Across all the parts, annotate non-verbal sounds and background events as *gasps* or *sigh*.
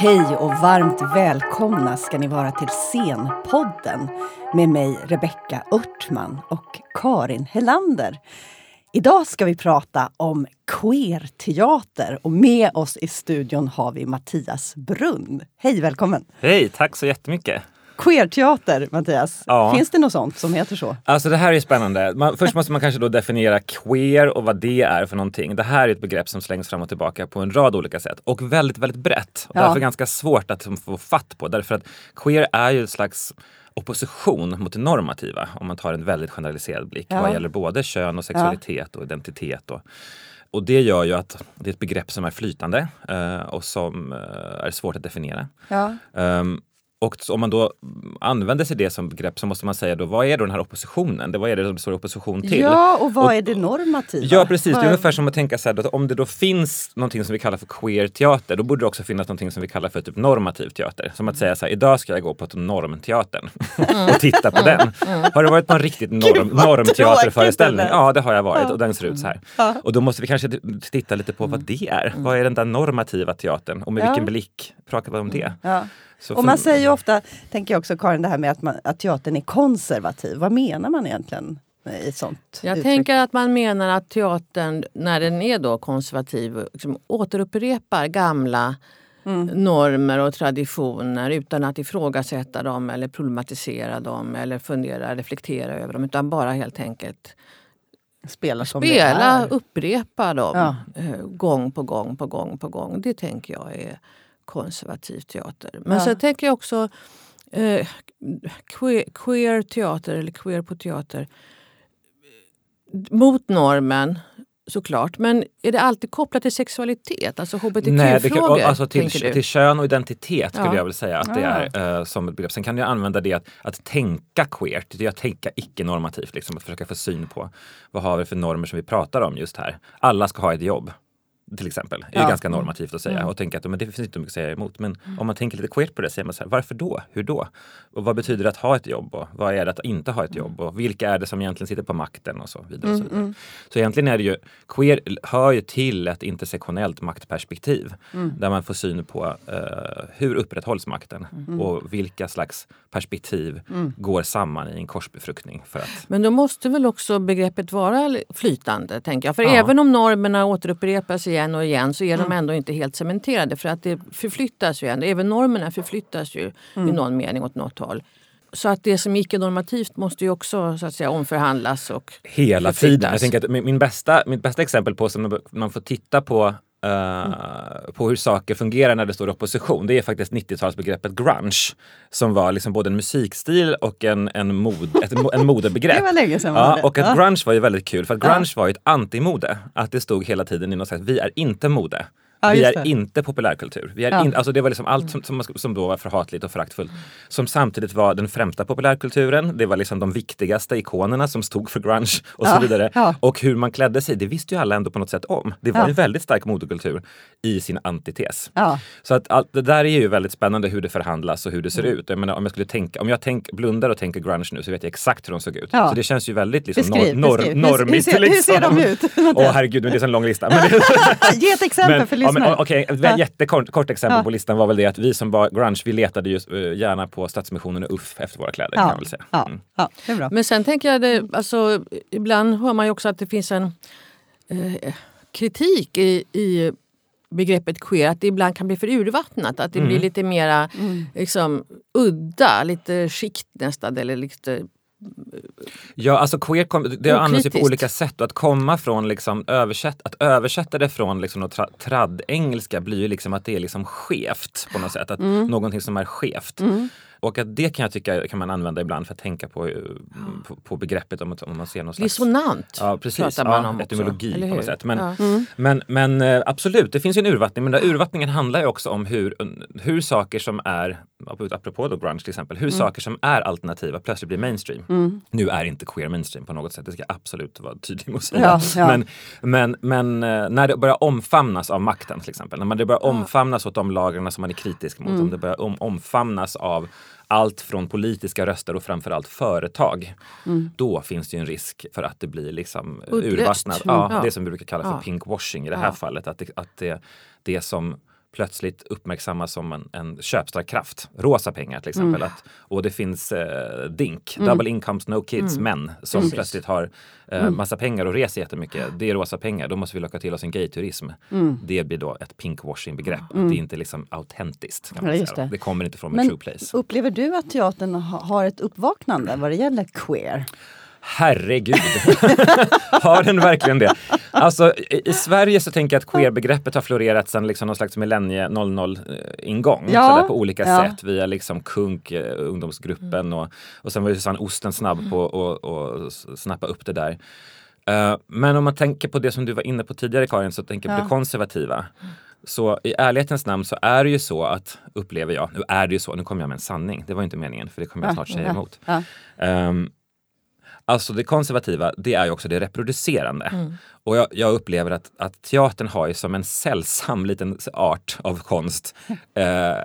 Hej och varmt välkomna ska ni vara till Scenpodden med mig Rebecka Örtman och Karin Helander. Idag ska vi prata om queerteater och med oss i studion har vi Mattias Brunn. Hej, välkommen! Hej, tack så jättemycket! Queer-teater, Mattias. Ja. Finns det något sånt som heter så? Alltså det här är spännande. Man, först måste man kanske då definiera queer och vad det är för någonting. Det här är ett begrepp som slängs fram och tillbaka på en rad olika sätt och väldigt, väldigt brett. Och ja. Därför ganska svårt att få fatt på. Därför att queer är ju ett slags opposition mot det normativa om man tar en väldigt generaliserad blick ja. vad gäller både kön och sexualitet och identitet. Och, och det gör ju att det är ett begrepp som är flytande uh, och som uh, är svårt att definiera. Ja. Um, och om man då använder sig det som begrepp så måste man säga då vad är då den här oppositionen? Det, vad är det som står opposition till? Ja, och vad och, är det normativa? Ja, precis. Det är ungefär som att tänka så här, att om det då finns någonting som vi kallar för queer teater, då borde det också finnas någonting som vi kallar för typ normativ teater. Som att säga så här, idag ska jag gå på ett normteatern *laughs* mm. och titta på den. Mm. Har det varit en riktigt norm, normteaterföreställning? Ja, det har jag varit och den ser ut så här. Och då måste vi kanske titta lite på vad det är. Vad är den där normativa teatern och med vilken blick pratar vi om det? Så och man säger ju ofta, tänker jag också Karin, det här med att, man, att teatern är konservativ. Vad menar man egentligen? I sånt jag uttryck? tänker att man menar att teatern, när den är då konservativ, liksom återupprepar gamla mm. normer och traditioner utan att ifrågasätta dem eller problematisera dem eller fundera, reflektera över dem. Utan bara helt enkelt spela, som spela upprepa dem ja. Eh, gång på gång på gång på gång. Det tänker jag är konservativ teater. Men ja. så tänker jag också eh, queer, queer, teater eller queer på teater. Mot normen såklart. Men är det alltid kopplat till sexualitet? Alltså hbtq-frågor? Alltså till, till kön och identitet skulle ja. jag vilja säga att det är uh, som ett begrepp. Sen kan du använda det att, att tänka queert, det är att tänka icke-normativt. Liksom, att försöka få syn på vad har vi för normer som vi pratar om just här. Alla ska ha ett jobb till exempel. Det är ja. ganska normativt att säga mm. och tänka att men det finns inte mycket att säga emot. Men mm. om man tänker lite queert på det säger man så här, varför då? Hur då? Och vad betyder det att ha ett jobb? Och vad är det att inte ha ett jobb? Och vilka är det som egentligen sitter på makten? Och så vidare. Och så, vidare. Mm, mm. så egentligen är det ju, queer hör ju till ett intersektionellt maktperspektiv mm. där man får syn på uh, hur upprätthålls makten mm. och vilka slags perspektiv går samman i en korsbefruktning. För att... Men då måste väl också begreppet vara flytande, tänker jag. För ja. även om normerna återupprepas i igen och igen så är mm. de ändå inte helt cementerade för att det förflyttas ju. Ändå. Även normerna förflyttas ju mm. i någon mening åt något håll. Så att det som icke-normativt måste ju också så att säga, omförhandlas och Hela tiden. Jag tänker att min bästa, mitt bästa exempel på som man får titta på Uh, på hur saker fungerar när det står opposition. Det är faktiskt 90-talsbegreppet grunge som var liksom både en musikstil och en, en, mod, ett, en *laughs* modebegrepp. det var länge sedan. Ja, och att ja. grunge var ju väldigt kul för att grunge ja. var ju ett antimode. Att det stod hela tiden i något sätt, vi är inte mode. Ja, vi är inte populärkultur. Vi är ja. in, alltså det var liksom allt som, som, som då var förhatligt och föraktfullt. Som samtidigt var den främsta populärkulturen. Det var liksom de viktigaste ikonerna som stod för grunge och ja. så vidare. Och hur man klädde sig, det visste ju alla ändå på något sätt om. Det var en väldigt stark modekultur i sin antites. Så att allt, det där är ju väldigt spännande hur det förhandlas och hur det ser mm. ut. Jag menar, om jag skulle tänka, om jag tänk, blundar och tänker grunge nu så vet jag exakt hur de såg ut. Så det känns ju väldigt liksom, beskriv, nor, beskriv. normigt. Hur, ser, liksom. hur ser de liksom. ut? *laughs* Åh herregud, det är en lång lista. *laughs* Ge ett exempel men, för Ja, okay, ett ja. jättekort kort exempel ja. på listan var väl det att vi som var grunge, vi letade ju uh, gärna på Stadsmissionen och UFF efter våra kläder. Ja. Kan man väl säga. Mm. Ja. det är bra. Men sen tänker jag, det, alltså, ibland hör man ju också att det finns en eh, kritik i, i begreppet queer, att det ibland kan bli för urvattnat. Att det mm. blir lite mera mm. liksom, udda, lite skikt nästan. Eller lite Ja, alltså queer kom, det används ju på olika sätt och att komma från liksom översätt, att översätta det från liksom tra, trad-engelska blir ju liksom att det är liksom skevt på något sätt. Att mm. Någonting som är skevt. Mm. Och att det kan jag tycka kan man använda ibland för att tänka på, eh, på, på begreppet om, om man ser någon slags... Dissonant ja, precis, pratar man ja, om etymologi också, på något sätt. Men, ja. mm. men, men eh, absolut, det finns ju en urvattning. Men den urvattningen handlar ju också om hur, hur saker som är, apropå då grunge till exempel, hur mm. saker som är alternativa plötsligt blir mainstream. Mm. Nu är inte queer mainstream på något sätt, det ska jag absolut vara tydlig med att säga. Ja, men, men, men eh, när det börjar omfamnas av makten till exempel, när det börjar omfamnas åt de lagarna som man är kritisk mot, om mm. det börjar om, omfamnas av allt från politiska röster och framförallt företag. Mm. Då finns det ju en risk för att det blir liksom urvattnat. Ja, ja, Det som vi brukar kalla för ja. pinkwashing i det här fallet. Att, det, att det, det som plötsligt uppmärksammas som en, en köpstark kraft. Rosa pengar till exempel. Mm. Att, och det finns eh, DINK, mm. Double Incomes No Kids, mm. män som Precis. plötsligt har eh, mm. massa pengar och reser jättemycket. Det är rosa pengar, då måste vi locka till oss en gayturism. Mm. Det blir då ett pinkwashing-begrepp. Mm. Det är inte liksom autentiskt. Kan man ja, säga. Det. det. kommer inte från Men true place. Upplever du att teatern har ett uppvaknande vad det gäller queer? Herregud! *laughs* har den verkligen det? Alltså, i, Sverige så tänker jag att queer-begreppet har florerat sedan liksom någon slags millennie 00-ingång. Ja, på olika ja. sätt via liksom KUNK, eh, ungdomsgruppen och, och sen var ju Susanne Osten snabb på att snappa upp det där. Uh, men om man tänker på det som du var inne på tidigare Karin, så tänker jag på det konservativa. Så i ärlighetens namn så är det ju så att, upplever jag, nu är det ju så, nu kommer jag med en sanning, det var inte meningen för det kommer jag snart säga emot. Um, Alltså det konservativa, det är ju också det reproducerande. Mm. Och jag, jag, upplever att, att teatern har ju som en sällsam liten art av konst *laughs* eh,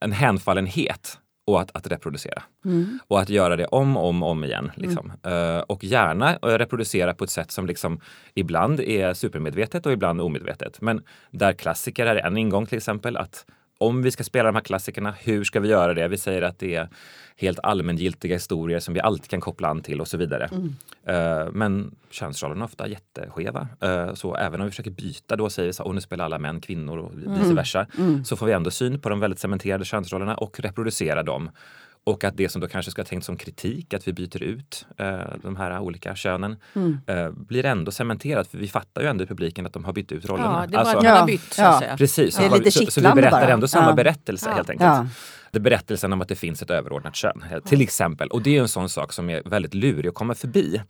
en hänfallenhet och att, att reproducera. Mm. Och att göra det om och om, om igen. Liksom. Mm. Uh, och gärna uh, reproducera på ett sätt som liksom ibland är supermedvetet och ibland omedvetet. Men där klassiker är en ingång till exempel. att om vi ska spela de här klassikerna, hur ska vi göra det? Vi säger att det är helt allmängiltiga historier som vi alltid kan koppla an till och så vidare. Mm. Uh, men könsrollerna är ofta jätteskeva. Uh, så även om vi försöker byta då säger vi så oh, nu spelar alla män kvinnor och vice mm. versa. Mm. Så får vi ändå syn på de väldigt cementerade könsrollerna och reproducera dem. Och att det som då kanske ska tänkt som kritik, att vi byter ut eh, de här olika könen, mm. eh, blir ändå cementerat. För vi fattar ju ändå i publiken att de har bytt ut rollerna. Ja, det är bara alltså, att har bytt. Så att säga. Precis, ja. så, så, så, vi berättar bara. ändå samma ja. berättelse helt enkelt. Ja. Det är berättelsen om att det finns ett överordnat kön, till exempel. Och det är en sån sak som är väldigt lurig att komma förbi.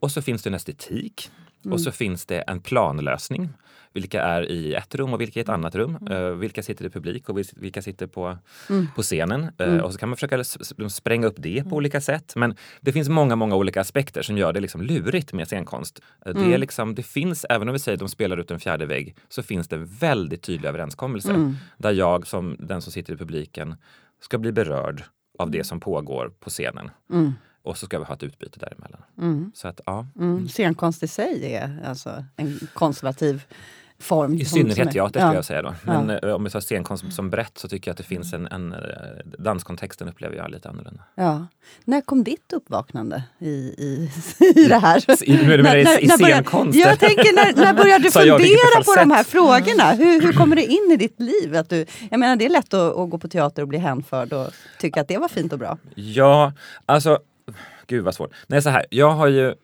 Och så finns det en estetik mm. och så finns det en planlösning vilka är i ett rum och vilka i ett annat rum. Mm. Uh, vilka sitter i publik och vilka sitter på, mm. på scenen. Uh, mm. Och så kan man försöka spränga upp det på mm. olika sätt. Men det finns många, många olika aspekter som gör det liksom lurigt med scenkonst. Uh, det, är mm. liksom, det finns, även om vi säger att de spelar ut en fjärde vägg, så finns det väldigt tydliga överenskommelser. Mm. Där jag som den som sitter i publiken ska bli berörd av det som pågår på scenen. Och så ska vi ha ett utbyte däremellan. Mm. Så att, ja. Mm. Scenkonst i sig är alltså en konservativ form. I synnerhet teater skulle jag säga då. Men ja. Eh, om vi tar scenkonst som brett så tycker jag att det finns en, en eh, danskontexten upplever jag lite annorlunda. Ja. När kom ditt uppvaknande i, i, *laughs* i det här? I, när, när, i, i scenkonst? Jag tänker, när, när började du *laughs* fundera på, på de här frågorna? Hur, hur kommer det in i ditt liv? Att du, jag menar, det är lätt att, att gå på teater och bli hänförd och tycka att det var fint och bra. Ja, alltså Gud vad svårt. Nej, så här, jag har ju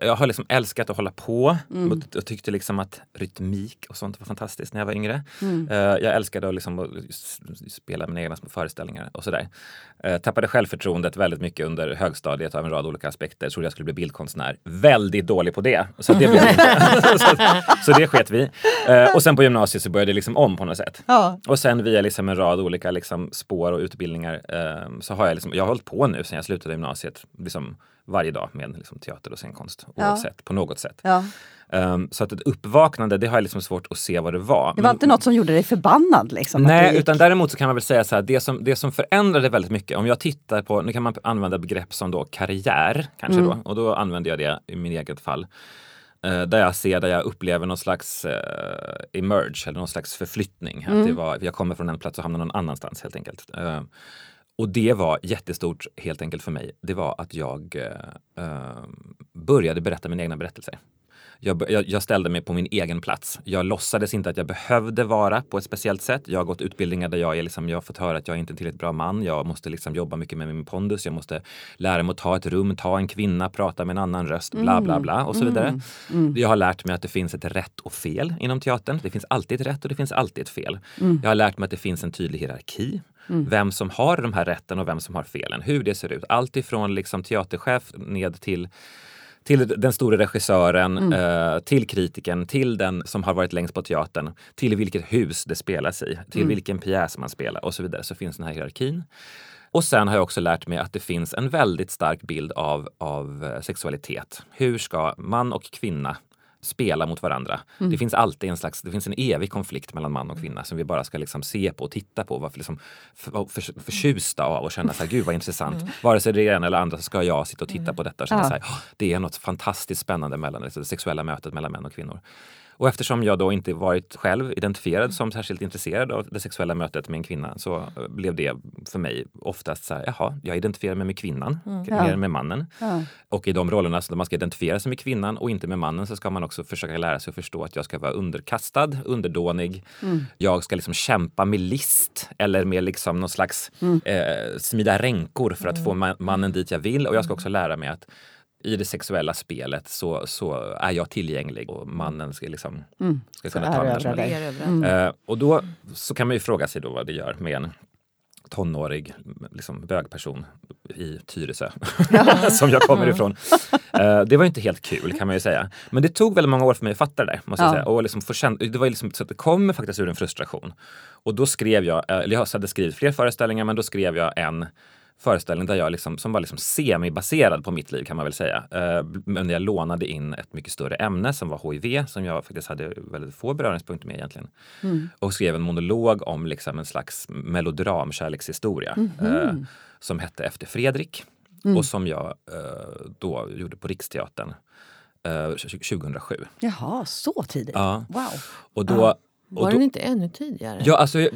jag har liksom älskat att hålla på mm. och, och tyckte liksom att rytmik och sånt var fantastiskt när jag var yngre. Mm. Uh, jag älskade att, liksom, att spela mina egna små föreställningar och sådär. Uh, tappade självförtroendet väldigt mycket under högstadiet av en rad olika aspekter. Trodde jag skulle bli bildkonstnär. Väldigt dålig på det. Så det, blev *laughs* *laughs* så, så det sket vi. Uh, och sen på gymnasiet så började det liksom om på något sätt. Ja. Och sen via liksom en rad olika liksom spår och utbildningar så har jag liksom, jag har hållit på nu sen jag slutade gymnasiet liksom varje dag med liksom, teater och scenkonst oavsett, ja. på något sätt. Ja. Um, så att ett uppvaknande, det har jag liksom svårt att se vad det var. Det var inte något som gjorde dig förbannad? Liksom, nej, utan däremot så kan man väl säga så här, det som, det som förändrade väldigt mycket, om jag tittar på, nu kan man använda begrepp som då karriär, kanske mm. då, och då använder jag det i min eget fall. Uh, där jag ser, där jag upplever någon slags uh, emerge, eller någon slags förflyttning. Mm. Att det var, jag kommer från en plats och hamnar någon annanstans helt enkelt. Uh, och det var jättestort helt enkelt för mig. Det var att jag eh, eh började berätta mina egna berättelser. Jag, jag, jag, ställde mig på min egen plats. Jag låtsades inte att jag behövde vara på ett speciellt sätt. Jag har gått utbildningar där jag, är liksom, jag har fått höra att jag inte är en tillräckligt bra man. Jag måste liksom jobba mycket med min pondus. Jag måste lära mig att ta ett rum, ta en kvinna, prata med en annan röst, bla bla bla och så mm. vidare. Mm. Mm. Jag har lärt mig att det finns ett rätt och fel inom teatern. Det finns alltid ett rätt och det finns alltid ett fel. Mm. Jag har lärt mig att det finns en tydlig hierarki. Mm. Vem som har de här rätten och vem som har felen. Hur det ser ut. Allt ifrån liksom teaterchef ned till till den stora regissören, mm. eh, till kritiken, till den som har varit längst på teatern, till vilket hus det spelas i, till mm. vilken pjäs man spelar och så vidare. Så finns den här hierarkin. Och sen har jag också lärt mig att det finns en väldigt stark bild av, av eh, sexualitet. Hur ska man och kvinna spela mot varandra. Mm. Det finns alltid en slags, det finns en evig konflikt mellan man och kvinna som vi bara ska liksom se på och titta på. Varför liksom för, för, förtjusta av och känna så här, gud vad intressant. Mm. Vare sig det är ena eller andra så ska jag sitta och titta mm. på detta och känna ja. så här, det är något fantastiskt spännande mellan det sexuella mötet mellan män och kvinnor. Och eftersom jag då inte varit själv identifierad som särskilt intresserad av det sexuella mötet med en kvinna så eh, blev det för mig oftast så här, jaha, jag identifierar mig med kvinnan, mm. mer ja. med mannen. Ja. Och i de rollerna där man ska identifiera sig med kvinnan och inte med mannen så ska man också försöka lära sig att förstå att jag ska vara underkastad, underdånig. Mm. Jag ska liksom kämpa med list eller med liksom någon slags mm. eh, smida ränkor för att få mm. mannen dit jag vill. Och jag ska också lära mig att i det sexuella spelet så, så är jag tillgänglig och mannen ska, liksom, mm. ska kunna ta mig där mm. uh, Och då så kan man ju fråga sig då vad det gör med en tonårig liksom, bögperson i Tyresö, *laughs* som jag kommer ifrån. Uh, det var inte helt kul kan man ju säga. Men det tog väldigt många år för mig att fatta det måste jag säga. Och liksom få känna, det var liksom, så att det kommer faktiskt ur en frustration. Och då skrev jag, eller jag hade skrivit fler föreställningar, men då skrev jag en föreställning där jag liksom, som var liksom semibaserad på mitt liv kan man väl säga. Eh, men jag lånade in ett mycket större ämne som var HIV som jag faktiskt hade väldigt få beröringspunkter med egentligen. Mm. Och skrev en monolog om liksom en slags melodram kärlekshistoria mm -hmm. eh, som hette Efter Fredrik mm. och som jag eh, då gjorde på Riksteatern 2007. Eh, Jaha, så tidigt? Ja. Wow. Och då, var den inte ännu tidigare? Ja, alltså, jag,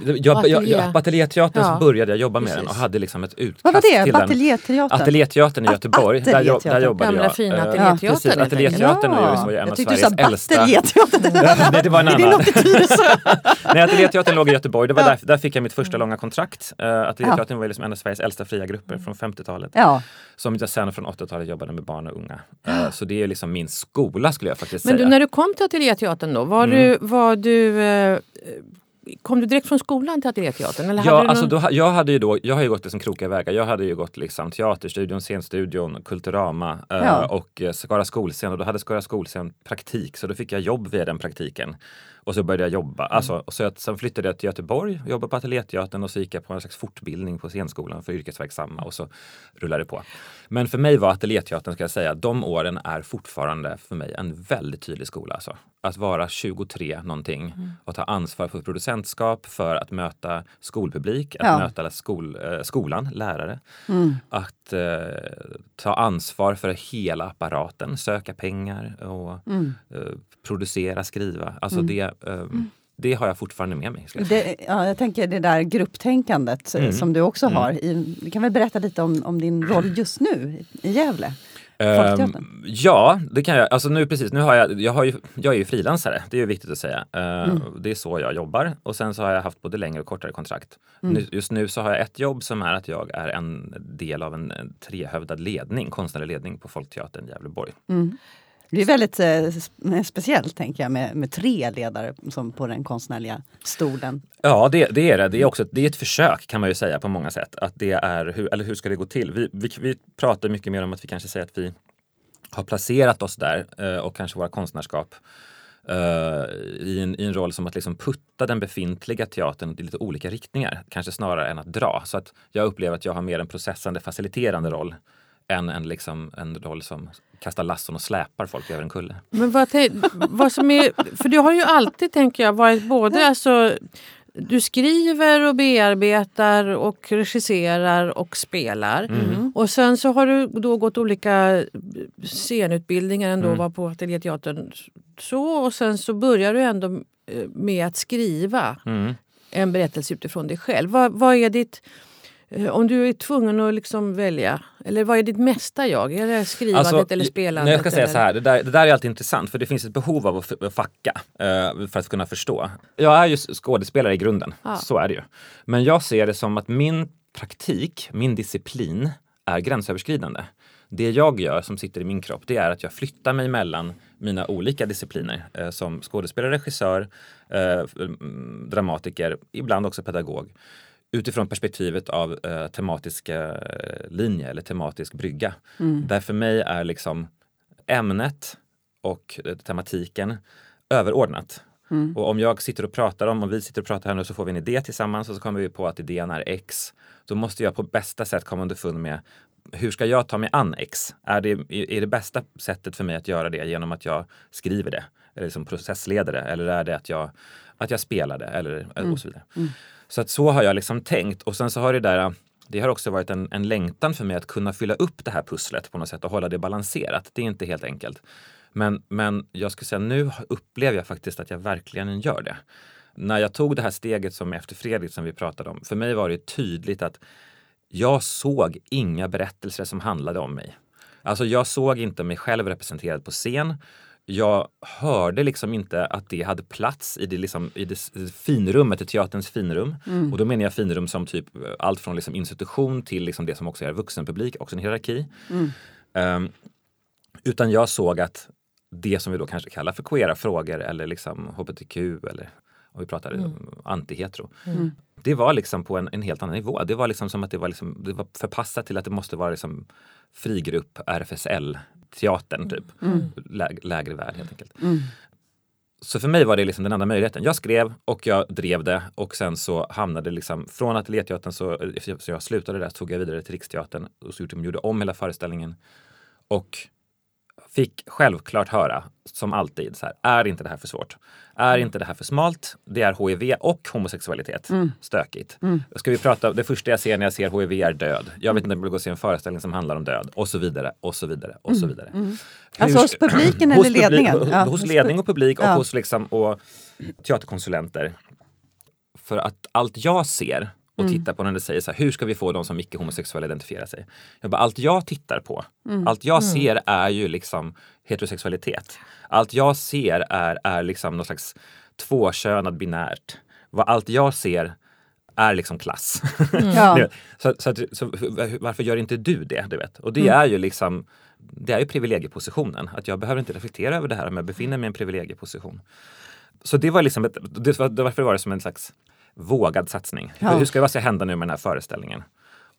jag, jag, på Ateljéteatern ja. så började jag jobba med Precis. den och hade liksom ett utkast Vad var det? till Ateljéteatern? Ateljéteatern i Göteborg. Där, jag, där jobbade Gamla jag. fina eh, Ateljéteatern. Ja, Ateljéteatern ja. var ju en av Sveriges äldsta. Jag tyckte du sa Bateljéteatern. *laughs* Nej, det var en annan. Är det något i Tyresö? Nej, Ateljéteatern låg i Göteborg. Det var där, där fick jag mitt första långa kontrakt. Uh, Ateljéteatern var liksom en av Sveriges äldsta fria grupper från 50-talet. Ja. Som jag sen från 80-talet jobbade med barn och unga. Uh, så det är liksom min skola skulle jag faktiskt Men säga. Men när du kom till Ateljéteatern då, var mm. du, var du Kom du direkt från skolan till Ateljéteatern? Eller ja, alltså då, jag, hade ju då, jag har ju gått liksom krokiga vägar. Jag hade ju gått liksom Teaterstudion, Scenstudion, Kulturama eh, ja. och eh, Skara skolscen. Och då hade Skara skolscen praktik, så då fick jag jobb via den praktiken. Och så började jag jobba. Mm. Alltså, och så jag, sen flyttade jag till Göteborg och jobbade på Ateljéteatern och så gick jag på en slags fortbildning på scenskolan för yrkesverksamma och så rullade det på. Men för mig var Ateljéteatern, ska jag säga, de åren är fortfarande för mig en väldigt tydlig skola. Alltså. Att vara 23 någonting mm. och ta ansvar för producentskap, för att möta skolpublik, att ja. möta skol, eh, skolan, lärare. Mm. Att eh, ta ansvar för hela apparaten, söka pengar och mm. eh, producera, skriva. Alltså mm. det, um, det har jag fortfarande med mig. Det, ja, jag tänker det där grupptänkandet mm. som du också mm. har. du kan väl berätta lite om, om din roll just nu i Gävle? Um, ja, det kan jag. Alltså nu precis, nu har jag, jag, har ju, jag är ju frilansare, det är ju viktigt att säga. Uh, mm. Det är så jag jobbar och sen så har jag haft både längre och kortare kontrakt. Mm. Nu, just nu så har jag ett jobb som är att jag är en del av en, en trehövdad ledning, konstnärlig ledning på Folkteatern i Gävleborg. Mm. Det är väldigt eh, eh, speciellt tänker jag med, med tre ledare som på den konstnärliga stolen. Ja, det, det, är det. Det är också det är ett försök kan man ju säga på många sätt. Att det är, hur, eller hur ska det gå till? Vi, vi, vi pratar mycket mer om att vi kanske säger att vi har placerat oss där eh, och kanske våra konstnärskap eh, i, en, i, en, roll som att liksom putta den befintliga teatern i lite olika riktningar, kanske snarare än att dra. Så att jag upplever att jag har mer en processande, faciliterande roll än en, liksom, en roll som kastar lasson och släpar folk över en kulle. Men vad, vad som är, för du har ju alltid, tänker jag, varit både alltså, du skriver och bearbetar och regisserar och spelar. Mm. Och sen så har du då gått olika scenutbildningar ändå, mm. var på Ateljéteatern. Så, och sen så börjar du ändå eh, med att skriva mm. en berättelse utifrån dig själv. Vad, vad är ditt om du är tvungen att liksom välja, eller vad är ditt mesta jag? Är det skrivandet alltså, eller spelandet? Jag ska säga eller? så här, det där, det där är alltid intressant för det finns ett behov av att facka uh, för att kunna förstå. Jag är ju skådespelare i grunden, ja. så är det ju. Men jag ser det som att min praktik, min disciplin är gränsöverskridande. Det jag gör som sitter i min kropp, det är att jag flyttar mig mellan mina olika discipliner eh, som skådespelare, regissör, eh, dramatiker, ibland också pedagog utifrån perspektivet av eh, tematiska eh, linje eller tematisk brygga. Mm. Där för mig är liksom ämnet och eh, tematiken överordnat. Mm. Och om jag sitter och pratar om, och vi sitter och pratar här nu så får vi en idé tillsammans och så kommer vi på att idén är X. Då måste jag på bästa sätt komma underfund med hur ska jag ta mig an X? Är det, är det bästa sättet för mig att göra det genom att jag skriver det? Eller som processleder det? Eller är det att jag, att jag spelar det? Eller, mm. och så vidare. Mm. Så att så har jag liksom tänkt och sen så har det där det har också varit en, en längtan för mig att kunna fylla upp det här pusslet på något sätt och hålla det balanserat. Det är inte helt enkelt. Men, men jag skulle säga nu upplever jag faktiskt att jag verkligen gör det. När jag tog det här steget som efter Fredrik som vi pratade om, för mig var det tydligt att jag såg inga berättelser som handlade om mig. Alltså jag såg inte mig själv representerad på scen. Jag hörde liksom inte att det hade plats i det, liksom, i det finrummet, i teaterns finrum. Mm. Och då menar jag finrum som typ eh, allt från liksom institution till liksom det som också är vuxenpublik, också en hierarki. Mm. Um, utan jag såg att det som vi då kanske kallar för queera frågor eller liksom hbtq eller om vi pratar mm. anti-hetero. Mm. Det var liksom på en, en, helt annan nivå. Det var liksom som att det var, liksom, det var förpassat till att det måste vara liksom frigrupp RFSL-teatern, typ. Mm. Lä, lägre värld helt enkelt. Mm. Så för mig var det liksom den enda möjligheten. Jag skrev och jag drev det och sen så hamnade det liksom från Ateljéteatern så, så jag slutade där, tog jag vidare till Riksteatern och så gjorde om hela föreställningen. Och fick självklart höra, som alltid, så här, är inte det här för svårt? Är inte det här för smalt? Det är HIV och homosexualitet. Mm. Stökigt. Mm. Ska vi prata, det första jag ser när jag ser HIV är död. Jag vet inte om jag vill gå och se en föreställning som handlar om död. Och så vidare, och så vidare, och så mm. vidare. Mm. Alltså hos publiken *clears throat* eller ledningen? Publik, ja. Hos ledning och publik och ja. hos liksom, och teaterkonsulenter. För att allt jag ser och mm. tittar på när det säger så här, hur ska vi få de som icke-homosexuella identifiera sig? Jag bara, allt jag tittar på, mm. allt jag mm. ser är ju liksom heterosexualitet. Allt jag ser är, är liksom någon slags tvåkönad binärt. Vad allt jag ser är liksom klass. Mm. *laughs* Ja. så, så, så, varför gör inte du det? Du vet? Och det mm. är ju liksom det är ju privilegiepositionen. Att jag behöver inte reflektera över det här om jag befinner mig i en privilegieposition. Så det var liksom ett, det var, därför var det som en slags vågad satsning. Ja. Hur ska vad ska hända nu med den här föreställningen?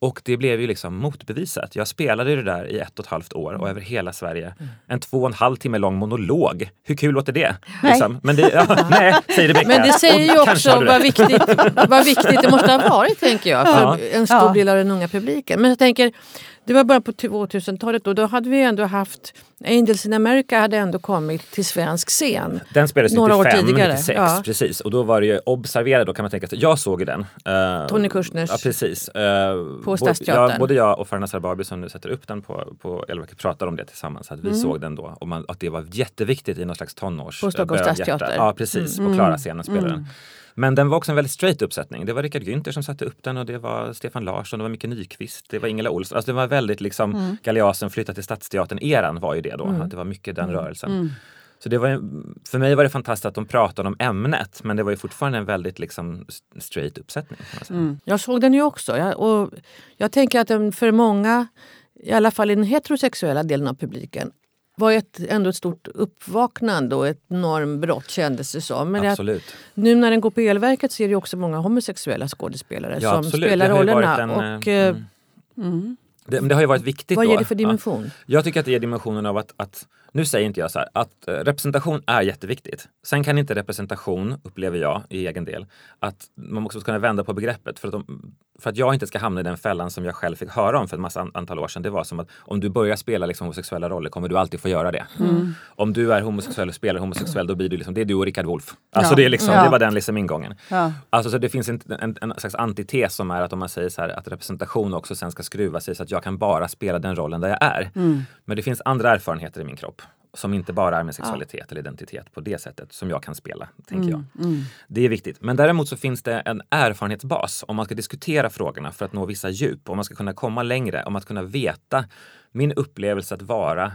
Och det blev ju liksom motbevisat. Jag spelade det där i ett och ett halvt år och över hela Sverige. En två och en halv timme lång monolog. Hur kul låter det? Nej. Liksom. Men det, ja, *laughs* nej, säger Rebecka. Men det säger ju också vad viktigt, vad viktigt det måste ha varit, tänker jag, för ja. en stor ja. del av den unga publiken. Men jag tänker, det var bara på 2000-talet och då hade vi ändå haft Angels in America hade ändå kommit till svensk scen. Den spelades några 95, år tidigare. 96, ja. precis. Och då var det ju observerad, då kan man tänka sig. Jag såg den. Uh, Tony Kursners. Ja, precis. Uh, på Stadsteatern. Ja, både jag och Farnaz Arbabi som nu sätter upp den på, på Elverket pratar om det tillsammans. Att vi mm. såg den då och man, att det var jätteviktigt i någon slags tonårs... På Stockholms stadsteater. Ja, precis. Mm. På Klara-scenen spelade mm. Men den var också en väldigt straight uppsättning. Det var Richard Günther som satte upp den och det var Stefan Larsson, det var Micke Nyqvist, det var Ingela Olsson. Alltså det var väldigt liksom, mm. Galeasen flytta till Stadsteatern-eran var ju det då. Mm. Att det var mycket den mm. rörelsen. Mm. Så det var, för mig var det fantastiskt att de pratade om ämnet men det var ju fortfarande en väldigt liksom straight uppsättning. Mm. Jag såg den ju också jag, och jag tänker att den för många, i alla fall i den heterosexuella delen av publiken, var ett, ändå ett stort uppvaknande och ett normbrott kändes det som. Men absolut. Att, nu när den går på Elverket så är det också många homosexuella skådespelare ja, som absolut. spelar rollerna. En, och, eh, mm. Mm. Det, det, har ju varit viktigt. Vad ger det för dimension? Ja. Jag tycker att det ger dimensionen av att, att nu säger inte jag så här, att eh, representation är jätteviktigt. Sen kan inte representation, upplever jag i egen del, att man måste kunna vända på begreppet. För att, de, för att jag inte ska hamna i den fällan som jag själv fick höra om för en massa antal år sedan. Det var som att om du börjar spela liksom homosexuella roller kommer du alltid få göra det. Mm. Om du är homosexuell och spelar homosexuell då blir du liksom, det är du och Rickard Wolff. Alltså ja. det, är liksom, ja. det var den liksom ingången. Ja. Alltså så det finns en, en, en, slags antites som är att om man säger så här, att representation också sen ska skruva sig så att jag kan bara spela den rollen där jag är. Mm. Men det finns andra erfarenheter i min kropp som inte bara är med sexualitet ja. eller identitet på det sättet som jag kan spela. tänker mm, jag. Mm. Det är viktigt. Men däremot så finns det en erfarenhetsbas om man ska diskutera frågorna för att nå vissa djup. Om man ska kunna komma längre, om att kunna veta. Min upplevelse att vara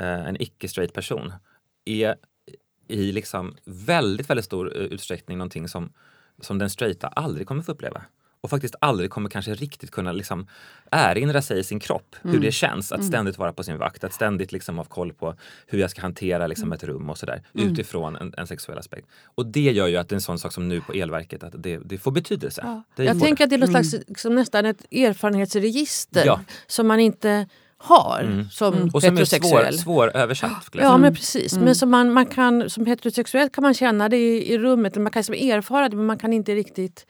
eh, en icke-straight person är i liksom väldigt, väldigt stor eh, utsträckning någonting som, som den straighta aldrig kommer få uppleva och faktiskt aldrig kommer kanske riktigt kunna liksom erinra sig i sin kropp hur mm. det känns att mm. ständigt vara på sin vakt, att ständigt liksom ha koll på hur jag ska hantera liksom mm. ett rum och sådär mm. utifrån en, en, sexuell aspekt. Och det gör ju att det är en sån sak som nu på elverket, att det, det får betydelse. Ja. Jag tänker att det är något slags, liksom nästan ett erfarenhetsregister ja. som man inte har mm. som mm. Och som är svår, svåröversatt. Ja, men precis. Mm. Men som, man, man kan, som heterosexuell kan man känna det i, i rummet, man kan liksom erfara det men man kan inte riktigt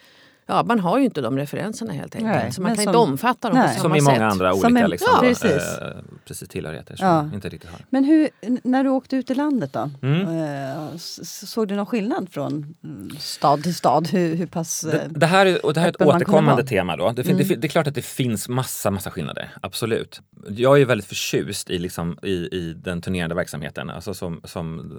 ja, man har ju inte de referenserna helt enkelt. Nej, så man kan som, inte omfatta dem nej. på samma sätt. Som i många andra olika en, liksom, ja, precis. Eh, precis tillhörigheter som ja. inte riktigt har. Men hur, när du åkte ut i landet då? Mm. Eh, såg du någon skillnad från mm, stad till stad? Hur, hur pass det, eh, det, här är, och det här är ett återkommande tema. Då. Det, mm. det, det, är klart att det finns massa, massa skillnader. Absolut. Jag är väldigt förtjust i, liksom, i, i den turnerande verksamheten. Alltså som, som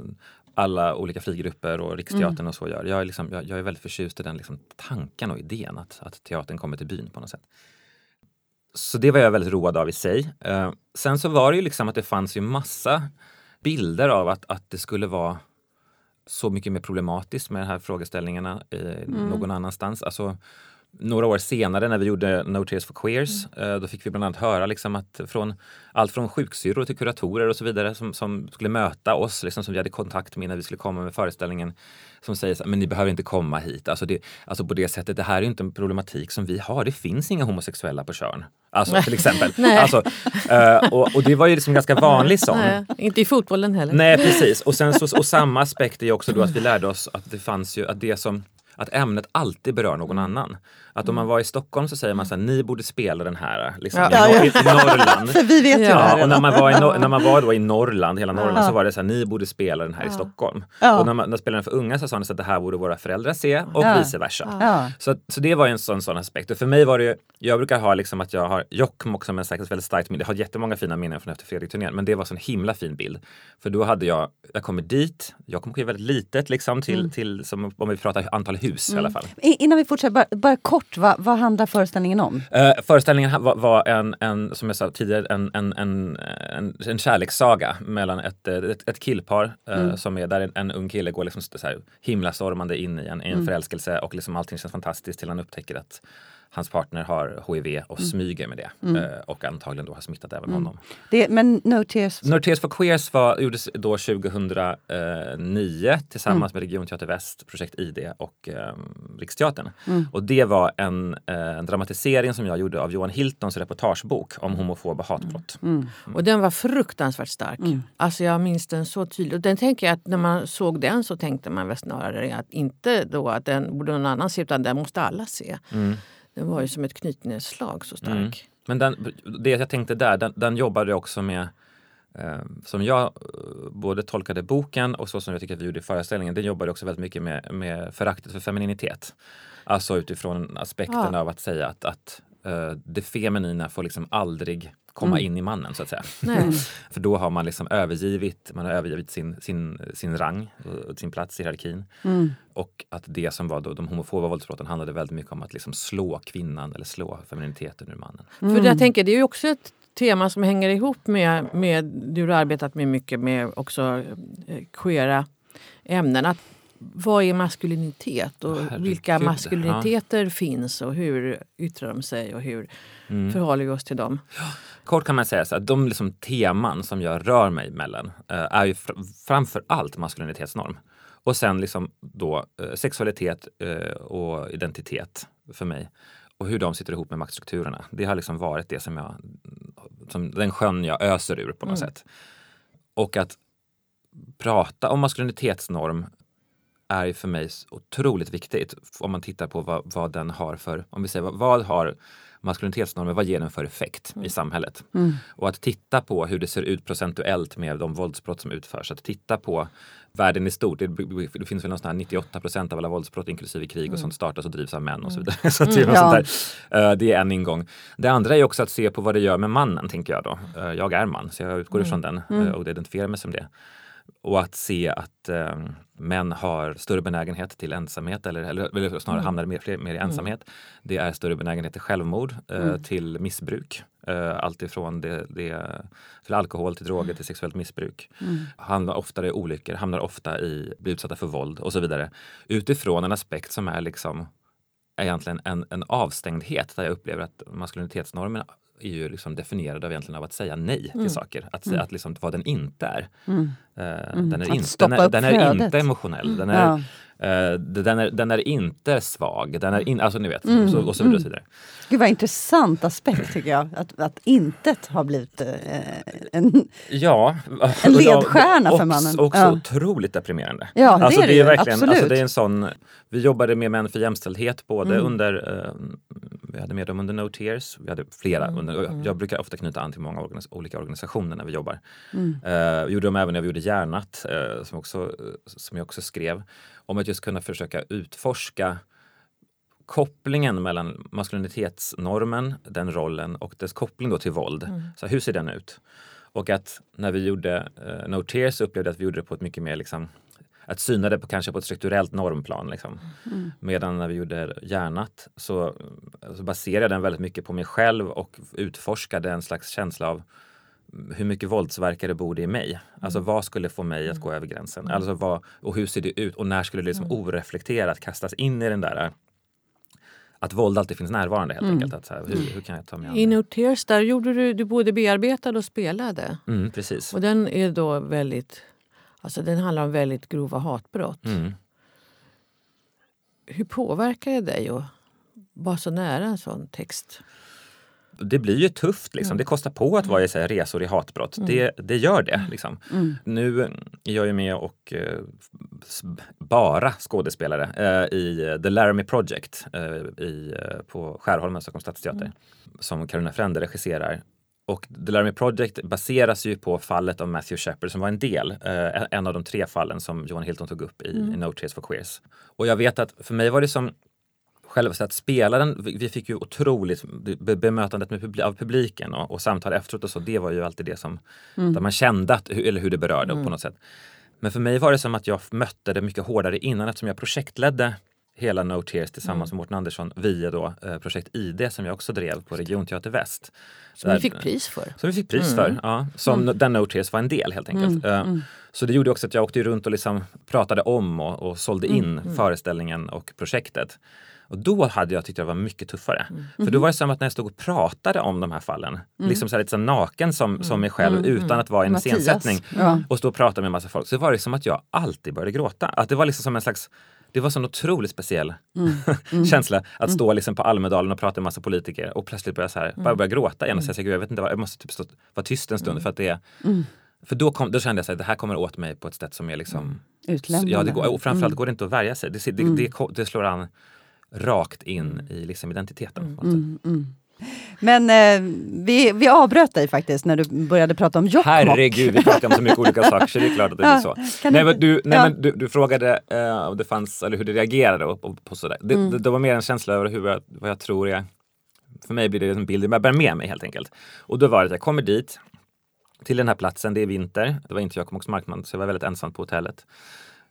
alla olika frigrupper och Riksteatern mm. och så gör. Jag är, liksom, jag, jag, är väldigt förtjust i den liksom, tanken och idén att, att teatern kommer till byn på något sätt. Så det var jag väldigt road av i sig. Eh, sen så var det ju liksom att det fanns ju massa bilder av att, att det skulle vara så mycket mer problematiskt med de här frågeställningarna eh, mm. någon annanstans. Alltså, några år senare när vi gjorde No Tears for Queers, mm. då fick vi bland annat höra liksom att från allt från sjuksyrror till kuratorer och så vidare som, som skulle möta oss, liksom, som vi hade kontakt med när vi skulle komma med föreställningen, som säger att ni behöver inte komma hit. Alltså, det, alltså på det sättet, det här är inte en problematik som vi har. Det finns inga homosexuella på Tjörn. Alltså till exempel. *laughs* alltså, uh, och, och, det var ju liksom ganska vanlig sån. Nej, inte i fotbollen heller. Nej precis. *laughs* Och, sen så, och samma aspekt är också då att vi lärde oss att det fanns ju, att det som att ämnet alltid berör någon mm. annan. Att om man var i Stockholm så säger man så här, ni borde spela den här liksom, ja. i, i, Norrland. *laughs* För vi vet ju ja, och när man var, i, *laughs* när man var då i Norrland, hela Norrland, ja. så var det så här, ni borde spela den här i Stockholm. Och när man när spelade den för unga så sa de att det här borde våra föräldrar se och vice versa. Så, så det var en sån, sån aspekt. Och för mig var det ju, jag brukar ha liksom att jag har Jokkmokk som en säkert väldigt starkt minne. Jag har jättemånga fina minnen från efter Fredrik-turnén, men det var en himla fin bild. För då hade jag, jag kommer dit, Jokkmokk är väldigt litet liksom till, mm. till som, om vi pratar antal hus mm. i alla fall. Innan vi fortsätter, bara, bara kort, vad, vad handlar föreställningen om? Uh, föreställningen var, var, en, en, som jag sa tidigare, en, en, en, en, en kärlekssaga mellan ett, ett, ett killpar uh, mm. som är där en, en, ung kille går liksom så här himlastormande in i en, i en mm. förälskelse och liksom allting känns fantastiskt till han upptäcker att hans partner har HIV och mm. smyger med det mm. Eh, och antagligen då har smittat även mm. honom. Det, men No Tears? No Tears for Queers var, gjordes då 2009 tillsammans mm. med Regionteater Väst, Projekt ID och eh, Riksteatern. Mm. Och det var en, eh, en, dramatisering som jag gjorde av Johan Hiltons reportagebok om homofoba hatbrott. Mm. Och den var fruktansvärt stark. Alltså jag minns den så tydligt. Och den tänker jag att när man såg den så tänkte man väl snarare att inte då att den borde någon annan se utan den måste alla se. Den var ju som ett knytnävsslag så stark. Mm. Men den, det jag tänkte där, den, den jobbade också med eh, som jag eh, både tolkade boken och så som jag tycker att vi gjorde i föreställningen, den jobbade också väldigt mycket med, med föraktet för femininitet. Alltså utifrån aspekten ja. av att säga att, att uh, det feminina får liksom aldrig komma mm. in i mannen så att säga. *laughs* För då har man liksom övergivit, man har övergivit sin, sin, sin rang och sin plats i hierarkin. Mm. Och att det som var då, de homofoba våldsbrotten handlade väldigt mycket om att liksom slå kvinnan eller slå femininiteten ur mannen. Mm. För jag tänker, det är ju också ett tema som hänger ihop med, med du har arbetat med mycket med också eh, queera ämnen. Att vad är maskulinitet och Herregud, vilka maskuliniteter ja. finns och hur yttrar de sig och hur mm. förhåller vi oss till dem? Kort kan man säga så att de liksom teman som jag rör mig mellan eh, är ju fr framför allt maskulinitetsnorm. Och sen liksom då eh, sexualitet eh, och identitet för mig. Och hur de sitter ihop med maktstrukturerna. Det har liksom varit det som jag, som den sjön jag öser ur på något mm. sätt. Och att prata om maskulinitetsnorm är för mig otroligt viktigt om man tittar på vad, vad den har för, om vi säger vad, vad har maskulinitetsnormer, vad ger den för effekt mm. i samhället? Mm. Och att titta på hur det ser ut procentuellt med de våldsbrott som utförs. Att titta på världen i stort. Det, det finns väl någonstans 98 procent av alla våldsbrott inklusive krig och mm. sånt startas och drivs av män och så mm. vidare. *laughs* så det, mm, ja. uh, det är en ingång. Det andra är också att se på vad det gör med mannen, tänker jag då. Uh, jag är man, så jag utgår mm. ifrån den uh, och identifierar mig som det. Och att se att eh, män har större benägenhet till ensamhet eller, eller, eller snarare mm. hamnar mer, mer i mm. ensamhet. Mm. Det är större benägenhet till självmord, eh, mm. till missbruk. Eh, Alltifrån det, det, till alkohol, till droger, till sexuellt missbruk. Mm. Hamnar oftare i olyckor, hamnar ofta i, blir utsatta för våld och så vidare. Utifrån en aspekt som är liksom egentligen en, en avstängdhet där jag upplever att maskulinitetsnormen är ju liksom definierad av, egentligen av att säga nej till mm. saker. Att, mm. att liksom, vad den inte är. Mm. Uh, den, är inte, den, är, den är inte emotionell. Den är, ja. Uh, den, är, den är inte svag. Den är in, alltså ni vet, mm. så, och så vidare. Så vidare. Gud vad intressant aspekt tycker jag. Att, att intet har blivit uh, en, ja, *laughs* en ledstjärna och, för mannen. Också ja. otroligt deprimerande. Ja, det alltså, är det, det är verkligen, absolut. Alltså, det är en sån, vi jobbade med Män för jämställdhet både mm. under, vi hade med dem under No Tears, vi hade flera. Mm. Under, mm. jag brukar ofta knyta an till många organis olika organisationer när vi jobbar. Mm. Uh, gjorde dem även när vi gjorde Hjärnat, uh, som, också, som jag också skrev om att just kunna försöka utforska kopplingen mellan maskulinitetsnormen, den rollen och dess koppling då till våld. Mm. Så hur ser den ut? Och att när vi gjorde uh, No Tears upplevde jag att vi gjorde det på ett mycket mer liksom, att syna det på, kanske på ett strukturellt normplan. Liksom. Mm. Medan när vi gjorde Hjärnat så, så baserade jag den väldigt mycket på mig själv och utforskade en slags känsla av hur mycket våldsverkare bor det i mig? Alltså mm. vad skulle få mig att gå över gränsen? Mm. Alltså vad, och hur ser det ut? Och när skulle det liksom mm. oreflekterat kastas in i den där att våld alltid finns närvarande helt mm. enkelt. Att, så här, hur, hur, kan jag ta mig an I No Tears där gjorde du, du både bearbetade och spelade. Mm, precis. Och den är då väldigt, alltså den handlar om väldigt grova hatbrott. Mm. Hur påverkar det dig att vara så nära en sån text? Det blir ju tufft. Liksom. Mm. Det kostar på att vara i så här, resor i hatbrott. Mm. Det, det gör det. Liksom. Mm. Nu är jag ju med och eh, bara skådespelare eh, i The Laramie Project eh, i, eh, på Skärholmen, Stockholms stadsteater. Mm. Som Carolina Frände regisserar. Och The Laramie Project baseras ju på fallet av Matthew Shepard som var en del, eh, en av de tre fallen som Johan Hilton tog upp i, mm. i No Tears for Queers. Och jag vet att för mig var det som själva så att spelaren, vi fick ju otroligt bemötandet med, av publiken och, och samtal efteråt och så, det var ju alltid det som, mm. där man kände att, eller hur det berörde mm. på något sätt. Men för mig var det som att jag mötte det mycket hårdare innan eftersom jag projektledde hela No Tears tillsammans mm. med Mårten Andersson via då, eh, projekt ID som jag också drev på Regionteater Väst. Som vi fick pris för. Som vi fick pris mm. för, ja. Som mm. där No Tears var en del helt enkelt. Uh, så det gjorde också att jag åkte runt och liksom pratade om och, och sålde mm. in föreställningen och projektet. Och då hade jag tyckt det var mycket tuffare. Mm. För då var det som att när jag stod och pratade om de här fallen, mm. liksom så här lite så naken som, mm. som mig själv mm. utan att vara en Mattias. scensättning ja. och stå och prata med en massa folk, så var det som att jag alltid började gråta. Att det var liksom som en slags det var en otroligt speciell mm. Mm. *laughs* känsla att mm. stå liksom på Almedalen och prata med massa politiker och plötsligt börja, så här, bara börja gråta igen och säga jag vet inte vad, jag måste typ stå, vara tyst en stund för att det för då, kom, då kände jag att det här kommer åt mig på ett sätt som är liksom... Utlämnande. Ja, det går, och framförallt går det inte att värja sig. Det, det, det, det slår an rakt in i liksom identiteten. Mm, mm. Men eh, vi, vi avbröt dig faktiskt när du började prata om Jokkmokk. Herregud, vi pratar om så mycket olika saker så det är klart att det blir så. nej, men du, nej, ja. men du, du frågade eh, om det fanns, eller hur det reagerade på, på sådär. Det, mm. det, det, var mer en känsla över hur jag, vad jag tror är... För mig blir det en bild jag bär med mig helt enkelt. Och då var det att jag kommer dit, till den här platsen, det är vinter. Det var inte Jokkmokks marknad, så jag var väldigt ensam på hotellet.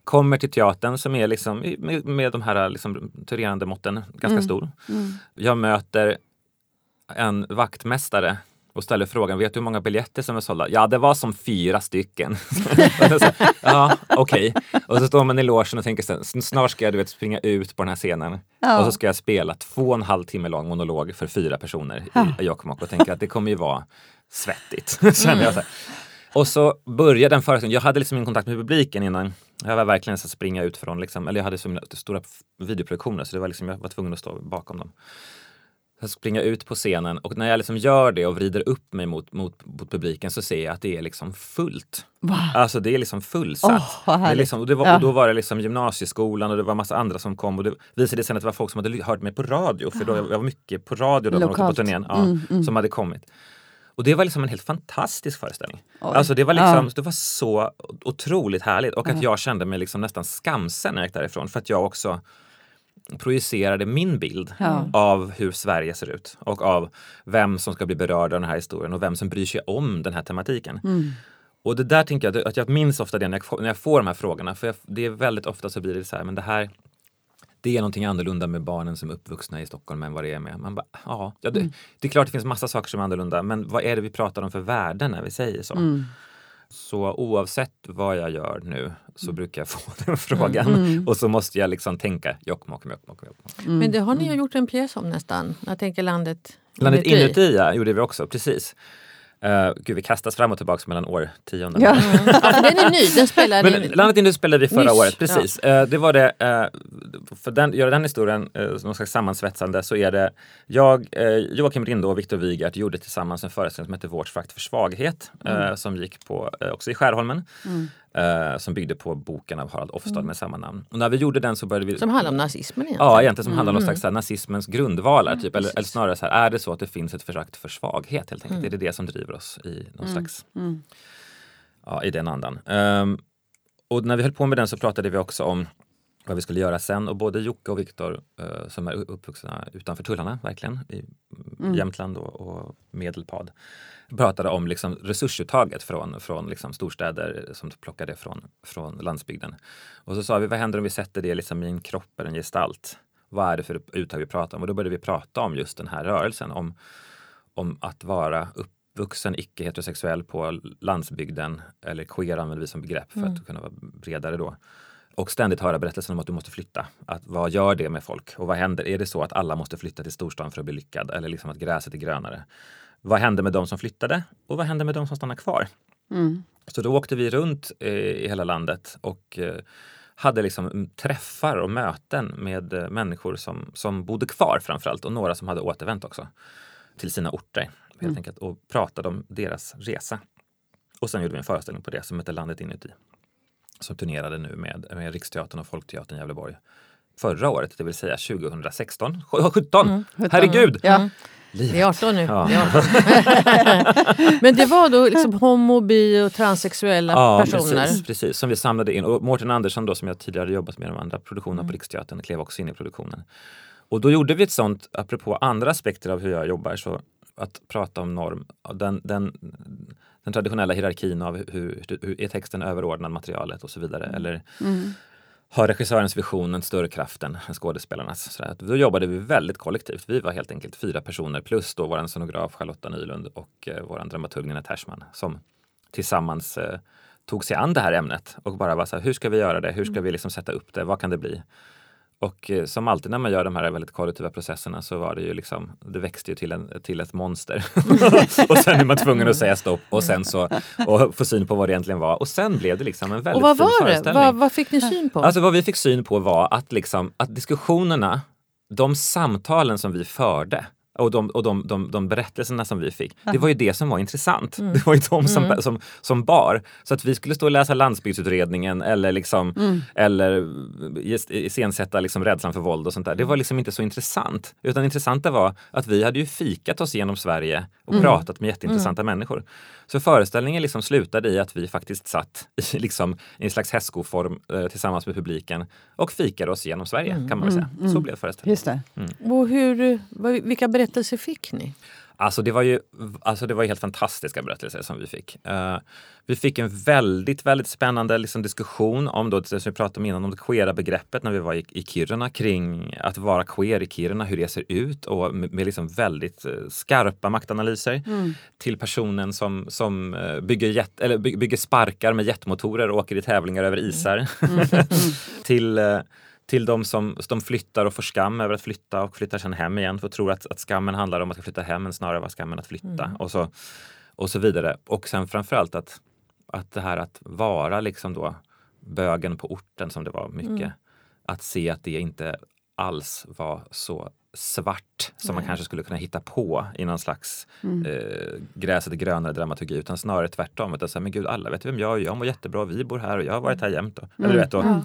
Kommer till teatern som är liksom, med, med de här liksom, turerande måtten ganska mm. stor. Mm. Jag möter en vaktmästare och ställer frågan, vet du hur många biljetter som är sålda? Ja, det var som fyra stycken. *laughs* ja, okej. Okay. Och så står man i logen och tänker, snart ska jag du vet, springa ut på den här scenen. Ja. Och så ska jag spela två och en halv timme lång monolog för fyra personer i Jokkmokk och tänker att det kommer ju vara svettigt. *laughs* Känner jag så här. Och så började den föreställningen, jag hade liksom ingen kontakt med publiken innan. Jag var verkligen så springa ut från, liksom, eller jag hade så stora videoproduktioner så det var liksom, jag var tvungen att stå bakom dem. Jag springa ut på scenen och när jag liksom gör det och vrider upp mig mot, mot, mot publiken så ser jag att det är liksom fullt. Wow. Alltså det är liksom fullsatt. Oh, det är liksom, och, det var, ja. och då var det liksom gymnasieskolan och det var massa andra som kom och det visade sig att det var folk som hade hört mig på radio för då, jag var mycket på radio då Lokalt. på turnén, ja, mm, mm. som hade kommit. Och det var liksom en helt fantastisk föreställning. Oj. Alltså det var, liksom, ja. det var så otroligt härligt och att jag kände mig liksom nästan skamsen när jag gick därifrån för att jag också projicerade min bild ja. av hur Sverige ser ut och av vem som ska bli berörd av den här historien och vem som bryr sig om den här tematiken. Mm. Och det där tänker jag att jag minns ofta det när jag, när jag får de här frågorna för jag, det är väldigt ofta så blir det så här, men det här det är någonting annorlunda med barnen som är uppvuxna i Stockholm än vad det är med... Man bara, ja, ja det, mm. det, är klart det finns massa saker som är annorlunda men vad är det vi pratar om för värden när vi säger så? Mm. Så oavsett vad jag gör nu så mm. brukar jag få *laughs* den frågan mm. mm. och så måste jag liksom tänka Jokkmokk, Jokkmokk, Jokkmokk. Mm. Men det har ni ju gjort en pjäs om nästan. Jag tänker landet Landet inuti ja, gjorde vi också, precis. Uh, gud, vi kastas fram och tillbaka mellan årtionden. Ja. Mm. den är ny, den spelade Men Landet Inuti spelade vi förra Nyss. året, precis. Ja. Uh, det var det, uh, för att göra den historien uh, någon slags sammansvetsande så är det jag, Joakim Rinde och Viktor Wigert gjorde tillsammans en föreställning som heter Vårt frakt för svaghet mm. som gick på, också i Skärholmen. Mm eh, som byggde på boken av Harald Ofstad mm. med samma namn. Och när vi gjorde den så började vi... Som handlar om nazismen egentligen? Ja, egentligen som mm. handlar om mm. slags nazismens grundvalar. Typ. Eller, eller, snarare så här, är det så att det finns ett förakt för svaghet helt enkelt? Mm. Är det det som driver oss i någon mm. slags... Mm. Ja, i den andan. Um, och när vi höll på med den så pratade vi också om vad vi skulle göra sen. Och både Jocke och Viktor uh, som är uppvuxna utanför tullarna, verkligen, i mm. Jämtland och, och Medelpad, pratade om liksom resursuttaget från, från liksom storstäder som plockar det från, från landsbygden. Och så sa vi, vad händer om vi sätter det liksom i en kropp eller en gestalt? Vad är det för uttag vi pratar om? Och då började vi prata om just den här rörelsen, om, om att vara uppvuxen icke-heterosexuell på landsbygden, eller queer använder vi som begrepp för mm. att kunna vara bredare då och ständigt höra berättelsen om att du måste flytta. Att, vad gör det med folk? Och vad händer? Är det så att alla måste flytta till storstan för att bli lyckad? Eller liksom att gräset är grönare? Vad hände med de som flyttade och vad hände med de som stannade kvar? Mm. Så då åkte vi runt eh, i hela landet och eh, hade liksom träffar och möten med eh, människor som, som bodde kvar framförallt och några som hade återvänt också till sina orter helt mm. enkelt och pratade om deras resa. Och sen gjorde vi en föreställning på det som heter Landet inuti som turnerade nu med, med Riksteatern och Folkteatern Gävleborg förra året, det vill säga 2016. 17! Mm, Herregud! Ja. Livet. Vi är 18 nu. Ja. *laughs* Men det var då liksom homo, bi och transsexuella ja, personer? Precis, precis, som vi samlade in. Och Mårten Andersson då, som jag tidigare jobbat med de andra produktionerna mm. på Riksteatern klev också in i produktionen. Och då gjorde vi ett sånt, apropå andra aspekter av hur jag jobbar, så att prata om norm. Den, den, den traditionella hierarkin av hur, hur är texten överordnad materialet och så vidare. Mm. Eller mm har regissörens vision en större kraft än skådespelarnas. Så att då jobbade vi väldigt kollektivt. Vi var helt enkelt fyra personer plus då vår scenograf Charlotta Nylund och eh, vår dramaturg Nina Tersman som tillsammans eh, tog sig an det här ämnet och bara var så här, hur ska vi göra det? Hur ska vi liksom sätta upp det? Vad kan det bli? Och eh, som alltid när man gör de här väldigt kollektiva processerna så var det ju liksom, det växte ju till, en, till ett monster. *laughs* och sen är man tvungen att säga stopp och sen så och få syn på vad det egentligen var. Och sen blev det liksom en väldigt och vad fin var det? Vad, vad fick ni syn på? Alltså vad vi fick syn på var att, liksom, att diskussionerna, de samtalen som vi förde och de, och de, de, de berättelserna som vi fick, det var ju det som var intressant. Mm. *laughs* Det var ju de som, mm. som, som bar. Så att vi skulle stå och läsa landsbygdsutredningen eller, liksom, mm. eller iscensätta liksom rädslan för våld och sånt där. Det var liksom inte så intressant. Utan det intressanta var att vi hade ju fikat oss genom Sverige och mm. pratat med jätteintressanta mm. människor. Så föreställningen liksom slutade i att vi faktiskt satt i, liksom, i en slags hästskoform eh, tillsammans med publiken och fikade oss genom Sverige mm. kan man väl säga. Så blev föreställningen. Just det. Och hur, vilka berättelser fick ni? Alltså det var ju alltså det var helt fantastiska berättelser som vi fick. Uh, vi fick en väldigt, väldigt spännande liksom, diskussion om då, som vi pratade om innan, om det queera begreppet när vi var i, i Kiruna kring att vara queer i Kiruna, hur det ser ut och med, med liksom väldigt uh, skarpa maktanalyser mm. till personen som, som uh, bygger, jet, eller bygger sparkar med jetmotorer och åker i tävlingar över isar. Mm. Mm. *laughs* till till de som de flyttar och får skam över att flytta och flyttar sen hem igen för tror att, att skammen handlar om att flytta hem men snarare var skammen att flytta mm. och, så, och så vidare. Och sen framförallt att, att det här att vara liksom då bögen på orten som det var mycket. Mm. Att se att det inte alls var så svart som Nej. man kanske skulle kunna hitta på i någon slags mm. eh, gräset grönare dramaturgi utan snarare tvärtom. Utan så här, men gud, alla vet vem jag är, jag mår jättebra, vi bor här och jag har varit här jämt. Och, mm. eller, vet, och, mm.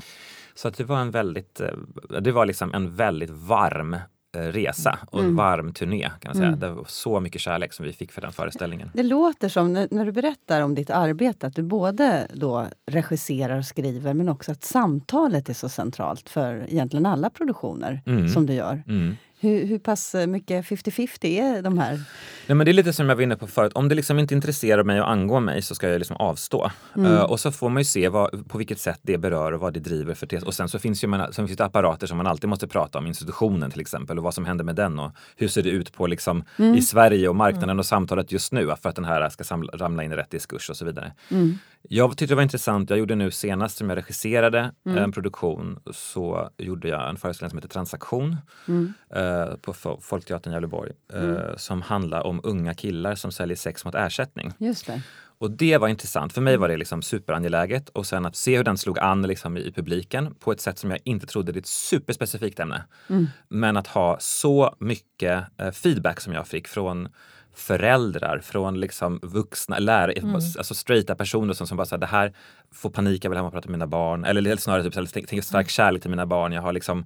Så att det var en väldigt, eh, det var liksom en väldigt varm eh, resa och mm. varm turné. kan man säga. Mm. Det var så mycket kärlek som vi fick för den föreställningen. Det låter som, när du berättar om ditt arbete, att du både då regisserar och skriver men också att samtalet är så centralt för egentligen alla produktioner mm. som du gör. Mm. Hur, hur pass mycket 50-50 är de här? Nej, men det är lite som jag var inne på förut. Om det liksom inte intresserar mig och angår mig så ska jag liksom avstå. Mm. Uh, och så får man ju se vad, på vilket sätt det berör och vad det driver för tes. Och sen så finns ju man, sen finns det apparater som man alltid måste prata om. Institutionen till exempel och vad som händer med den och hur ser det ut på liksom mm. i Sverige och marknaden mm. och samtalet just nu för att den här ska samla, ramla in i rätt diskurs och så vidare. Mm. Jag tyckte det var intressant. Jag gjorde nu senast som jag regisserade mm. en produktion så gjorde jag en föreställning som heter Transaktion. Uh, eh, på Folkteatern i Gävleborg eh, mm. som handlar om unga killar som säljer sex mot ersättning. Just det. Och det var intressant. För mig var det liksom superangeläget. Och sen att se hur den slog an liksom i publiken på ett sätt som jag inte trodde. Det är ett superspecifikt ämne. Mm. Men att ha så mycket eh, feedback som jag fick från föräldrar, från liksom vuxna lärare, mm. alltså straighta personer som, som bara säger det här får panik, jag vill hem och prata med mina barn. Eller snarare typ, tänker stark mm. kärlek till mina barn. Jag har liksom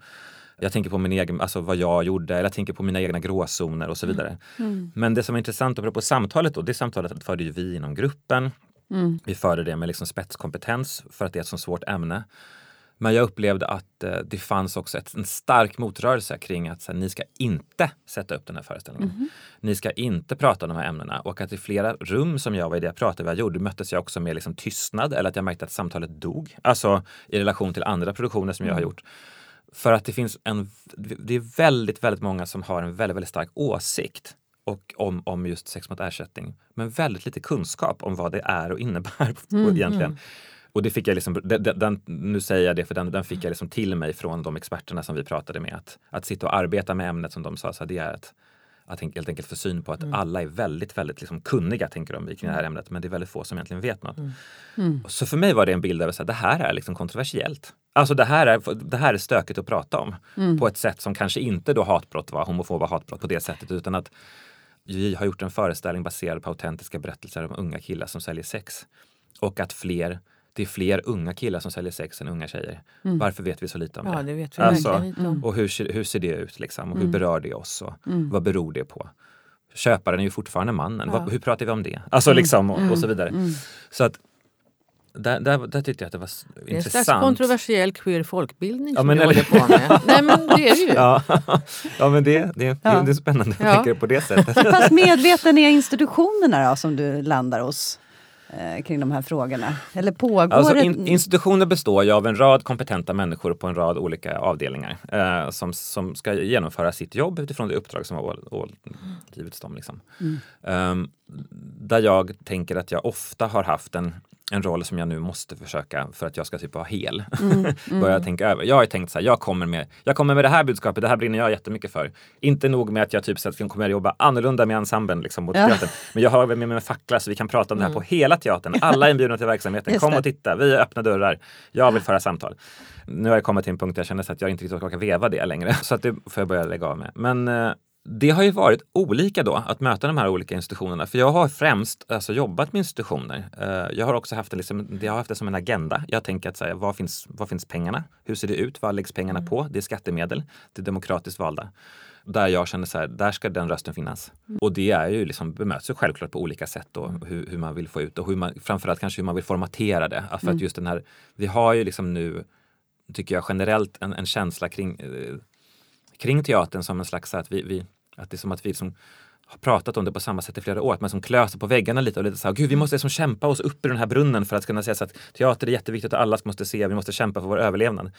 jag tänker på min egen, alltså vad jag gjorde, eller jag tänker på mina egna gråzoner och så mm. vidare. Mm. Men det som är intressant apropå samtalet då, det samtalet förde ju vi inom gruppen. Mm. Vi förde det med liksom spetskompetens för att det är ett så svårt ämne. Men jag upplevde att eh, det fanns också ett, en stark motrörelse kring att här, ni ska inte sätta upp den här föreställningen. Mm. Ni ska inte prata om de här ämnena och att i flera rum som jag var i det jag pratade vad jag gjorde möttes jag också med liksom tystnad eller att jag märkte att samtalet dog. Alltså i relation till andra produktioner som mm. jag har gjort. För att det finns en, det är väldigt, väldigt många som har en väldigt, väldigt stark åsikt och om, om just sex mot ersättning. Men väldigt lite kunskap om vad det är och innebär *laughs* mm, egentligen. Mm. Och det fick jag liksom, den, den, nu säger jag det för den, den fick jag liksom till mig från de experterna som vi pratade med. Att, att sitta och arbeta med ämnet som de sa, så det är att, att helt enkelt få syn på att mm. alla är väldigt, väldigt liksom kunniga tänker de kring det här mm. ämnet. Men det är väldigt få som egentligen vet något. Mm. Mm. Så för mig var det en bild av att det här är liksom kontroversiellt. Alltså det här är, det här är stökigt att prata om mm. på ett sätt som kanske inte då hatbrott var, homofoba hatbrott på det sättet utan att vi har gjort en föreställning baserad på autentiska berättelser om unga killar som säljer sex. Och att fler det är fler unga killar som säljer sex än unga tjejer. Mm. Varför vet vi så lite om ja, det? det vet vi alltså, mm. Och hur ser, hur ser det ut liksom? Och hur mm. berör det oss? Och mm. Vad beror det på? Köparen är ju fortfarande mannen. Ja. Vad, hur pratar vi om det? Alltså mm. liksom och, och så vidare. Så att där, där, där tyckte jag att det var intressant. Det är en slags kontroversiell queer folkbildning ja, men, som eller... håller på med. Nej men det är det ju. *laughs* Ja, ja men det, det, ja. det är spännande ja. att tänka på det sättet. Hur pass medveten är institutionerna då, som du landar hos? Eh, kring de här frågorna? Eller pågår alltså, in, Institutioner består ju av en rad kompetenta människor på en rad olika avdelningar eh, som, som ska genomföra sitt jobb utifrån det uppdrag som har givits dem. Liksom. Mm. Um, där jag tänker att jag ofta har haft en en roll som jag nu måste försöka för att jag ska typ vara hel. Mm, *laughs* mm. Börja tänka över. Jag har tänkt så här, jag kommer, med, jag kommer med det här budskapet, det här brinner jag jättemycket för. Inte nog med att jag typ så att kommer jobba annorlunda med ensemblen liksom, mot ja. teatern. Men jag har med mig en fackla så vi kan prata om det här på mm. hela teatern. Alla är inbjudna till verksamheten. *laughs* Kom och titta, vi är öppna dörrar. Jag vill föra samtal. Nu har jag kommit till en punkt där jag känner att jag inte riktigt orkar veva det längre. *laughs* Så att det får jag börja lägga av med. Men eh, det har ju varit olika då att möta de här olika institutionerna. För jag har främst alltså, jobbat med institutioner. Uh, jag har också haft det, liksom, jag har haft det som en agenda. Jag tänker att säga, var, finns, var finns pengarna? Hur ser det ut? Vad läggs pengarna på? Det är skattemedel. Det är demokratiskt valda. Där jag känner så här, där ska den rösten finnas. Mm. Och det är ju liksom, bemöts ju självklart på olika sätt då, hur, hur man vill få ut och hur man, framförallt kanske hur man vill formatera det. För mm. att just den här, vi har ju liksom nu, tycker jag generellt, en, en känsla kring uh, kring teatern som en slags att vi, vi att det är som att vi liksom har pratat om det på samma sätt i flera år, att man som klöser på väggarna lite och lite så här, gud vi måste liksom kämpa oss upp ur den här brunnen för att kunna säga så att teater är jätteviktigt och alla måste se, vi måste kämpa för vår överlevnad.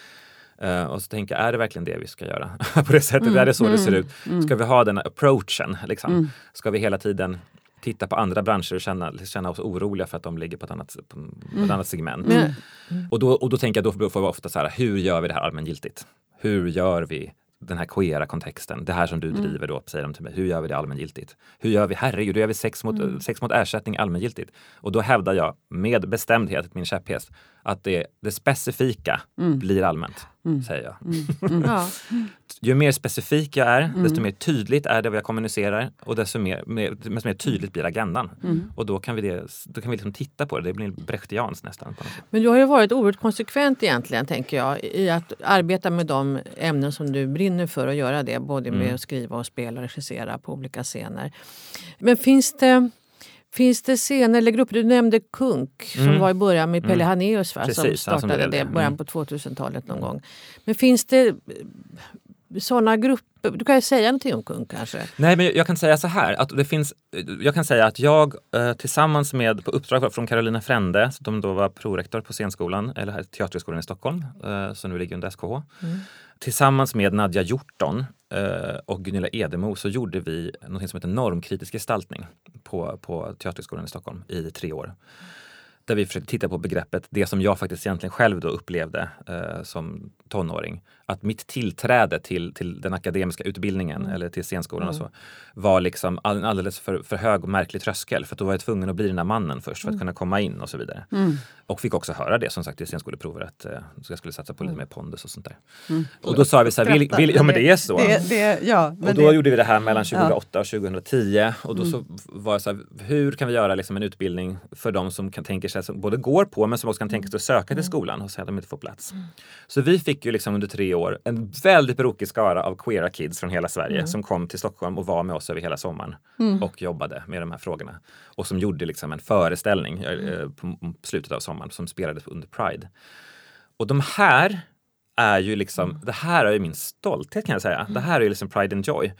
Uh, och så tänker jag, är det verkligen det vi ska göra? *laughs* på det sättet, mm, är det så mm, det ser ut? Mm. Ska vi ha den approachen? Liksom? Mm. Ska vi hela tiden titta på andra branscher och känna, känna oss oroliga för att de ligger på ett annat, på ett mm. annat segment? Mm. Och, då, och då tänker jag, då får vi ofta så här, hur gör vi det här allmängiltigt? Hur gör vi den här queera kontexten, det här som du mm. driver då, säger de till mig. Hur gör vi det allmängiltigt? Hur gör vi, herregud, då gör vi sex mot, mm. sex mot ersättning allmängiltigt. Och då hävdar jag med bestämdhet, min käpphäst, att det, det specifika mm. blir allmänt, mm. säger jag. Mm. Mm. *laughs* ja. Ju mer specifik jag är, desto mer tydligt är det vad jag kommunicerar och desto mer, mer, desto mer tydligt blir agendan. Och då kan vi, det, då kan vi liksom titta på det, det blir brechtianskt nästan. Men du har ju varit oerhört konsekvent egentligen, tänker jag, i att arbeta med de ämnen som du brinner för att göra det, både med att skriva och spela och regissera på olika scener. Men finns det Finns det scener eller grupper? Du nämnde Kunk som mm. var i början med Pelle mm. Haneus va? som startade det i början på 2000-talet någon gång. Men finns det sådana grupper? Du kan ju säga någonting om Kunk kanske? Nej, men jag kan säga så här. Att det finns, jag kan säga att jag eh, tillsammans med, på uppdrag från Carolina Frände, som då var prorektor på scenskolan, eller Teaterhögskolan i Stockholm, eh, som nu ligger under SKH. Mm. Tillsammans med Nadja Hjorton Eh, och Gunilla Edemo så gjorde vi något som heter normkritisk gestaltning på, på Teaterhögskolan i Stockholm i tre år. Där vi försökte titta på begreppet, det som jag faktiskt egentligen själv då upplevde eh, som tonåring. Att mitt tillträde till, till den akademiska utbildningen mm. eller till scenskolan och så var liksom en alldeles för, för hög och märklig tröskel. För då var jag tvungen att bli den där mannen först för att kunna komma in och så vidare. Och fick också höra det som sagt i scenskoleprovet att uh, jag skulle satsa på lite mer pondus och sånt där. Och då sa vi så här, vill, vill, ja men det är så. Det, det, ja, och då gjorde vi det här mellan 2008 och 2010 och då så var jag så här, hur kan vi göra liksom en utbildning för de som kan tänka sig, som både går på men som också kan tänka sig att söka till skolan och säga att de inte får plats. Så vi fick ju liksom under tre år en väldigt brokig skara av queera kids från hela Sverige mm. som kom till Stockholm och var med oss över hela sommaren mm. och jobbade med de här frågorna. Och som gjorde liksom en föreställning eh, på slutet av sommaren som spelades under Pride. Och de här är ju liksom, mm. det här är ju min stolthet kan jag säga. Det här är ju liksom Pride and Joy.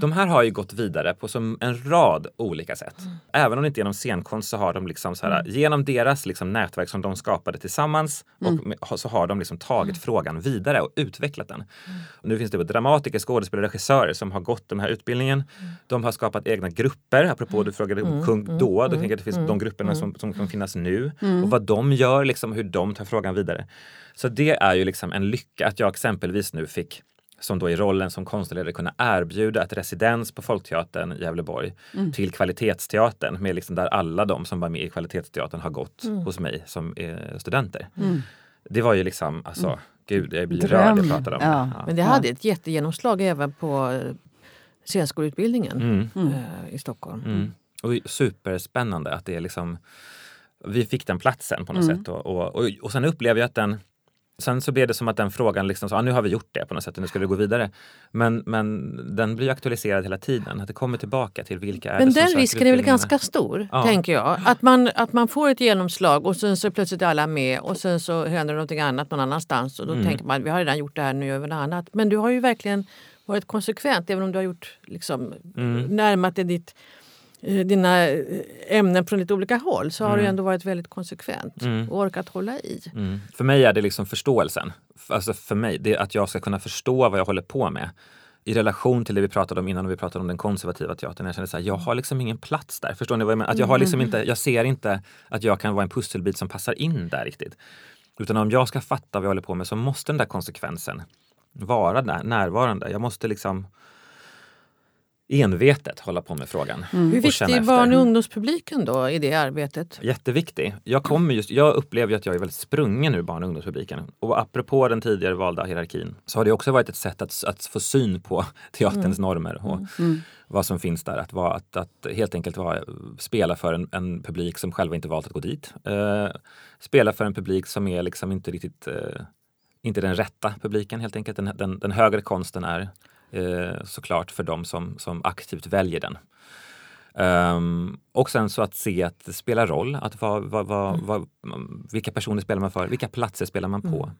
De här har ju gått vidare på som en rad olika sätt. Mm. Även om det inte är genom scenkonst så har de liksom så här, mm. genom deras liksom nätverk som de skapade tillsammans mm. och så har de liksom tagit mm. frågan vidare och utvecklat den. Mm. Nu finns det dramatiker, skådespelare, regissörer som har gått den här utbildningen. Mm. De har skapat egna grupper, apropå du frågade om Kung då, då tänker jag att det finns de grupperna som, som kan finnas nu och vad de gör, liksom, hur de tar frågan vidare. Så det är ju liksom en lycka att jag exempelvis nu fick som då i rollen som konstledare kunna erbjuda ett residens på Folkteatern i Gävleborg mm. till Kvalitetsteatern med liksom där alla de som var med i Kvalitetsteatern har gått mm. hos mig som studenter. Mm. Det var ju liksom, alltså, mm. gud jag blir Dröm. rörd jag pratar om ja. ja. Men det hade ett jättegenomslag även på scenskoleutbildningen mm. äh, i Stockholm. Mm. Och superspännande att det är liksom vi fick den platsen på något sätt och, och, och, och sen upplever jag att den Sen så blev det som att den frågan, liksom, så, ah, nu har vi gjort det på något sätt, nu ska det gå vidare. Men, men den blir aktualiserad hela tiden, att det kommer tillbaka till vilka är Men den risken är väl ganska stor, ja. tänker jag. Att man, att man får ett genomslag och sen så plötsligt är alla med och sen så händer det någonting annat någon annanstans och då mm. tänker man vi har redan gjort det här, nu gör vi något annat. Men du har ju verkligen varit konsekvent, även om du har gjort liksom, mm. närmat dig ditt dina eh, ämnen från lite olika håll så har mm. du ändå varit väldigt konsekvent mm. och orkat hålla i. Mm. För mig är det liksom förståelsen. Alltså för mig, det att jag ska kunna förstå vad jag håller på med i relation till det vi pratade om innan vi pratade om den konservativa teatern. Jag känner så här, jag har liksom ingen plats där. Förstår ni vad jag menar? Att jag, har liksom inte, jag ser inte att jag kan vara en pusselbit som passar in där riktigt. Utan om jag ska fatta vad jag håller på med så måste den där konsekvensen vara där, närvarande. Jag måste liksom envetet hålla på med frågan. Mm. Hur viktig är barn och ungdomspubliken då i det arbetet? Jätteviktig. Jag, kommer just, jag upplever att jag är väldigt sprungen ur barn och ungdomspubliken. Och apropå den tidigare valda hierarkin så har det också varit ett sätt att, att få syn på *laughs* teaterns mm. normer och mm. vad som finns där. Att, vara, att, att helt enkelt vara, spela för en, en, publik som själva inte valt att gå dit. Uh, spela för en publik som är liksom inte riktigt uh, inte den rätta publiken helt enkelt. Den, den, den högre konsten är eh, såklart för de som, som aktivt väljer den. Um, och sen så att se att det spelar roll, att vad, vad, vad, mm. vilka personer spelar man för, vilka platser spelar man på. Mm.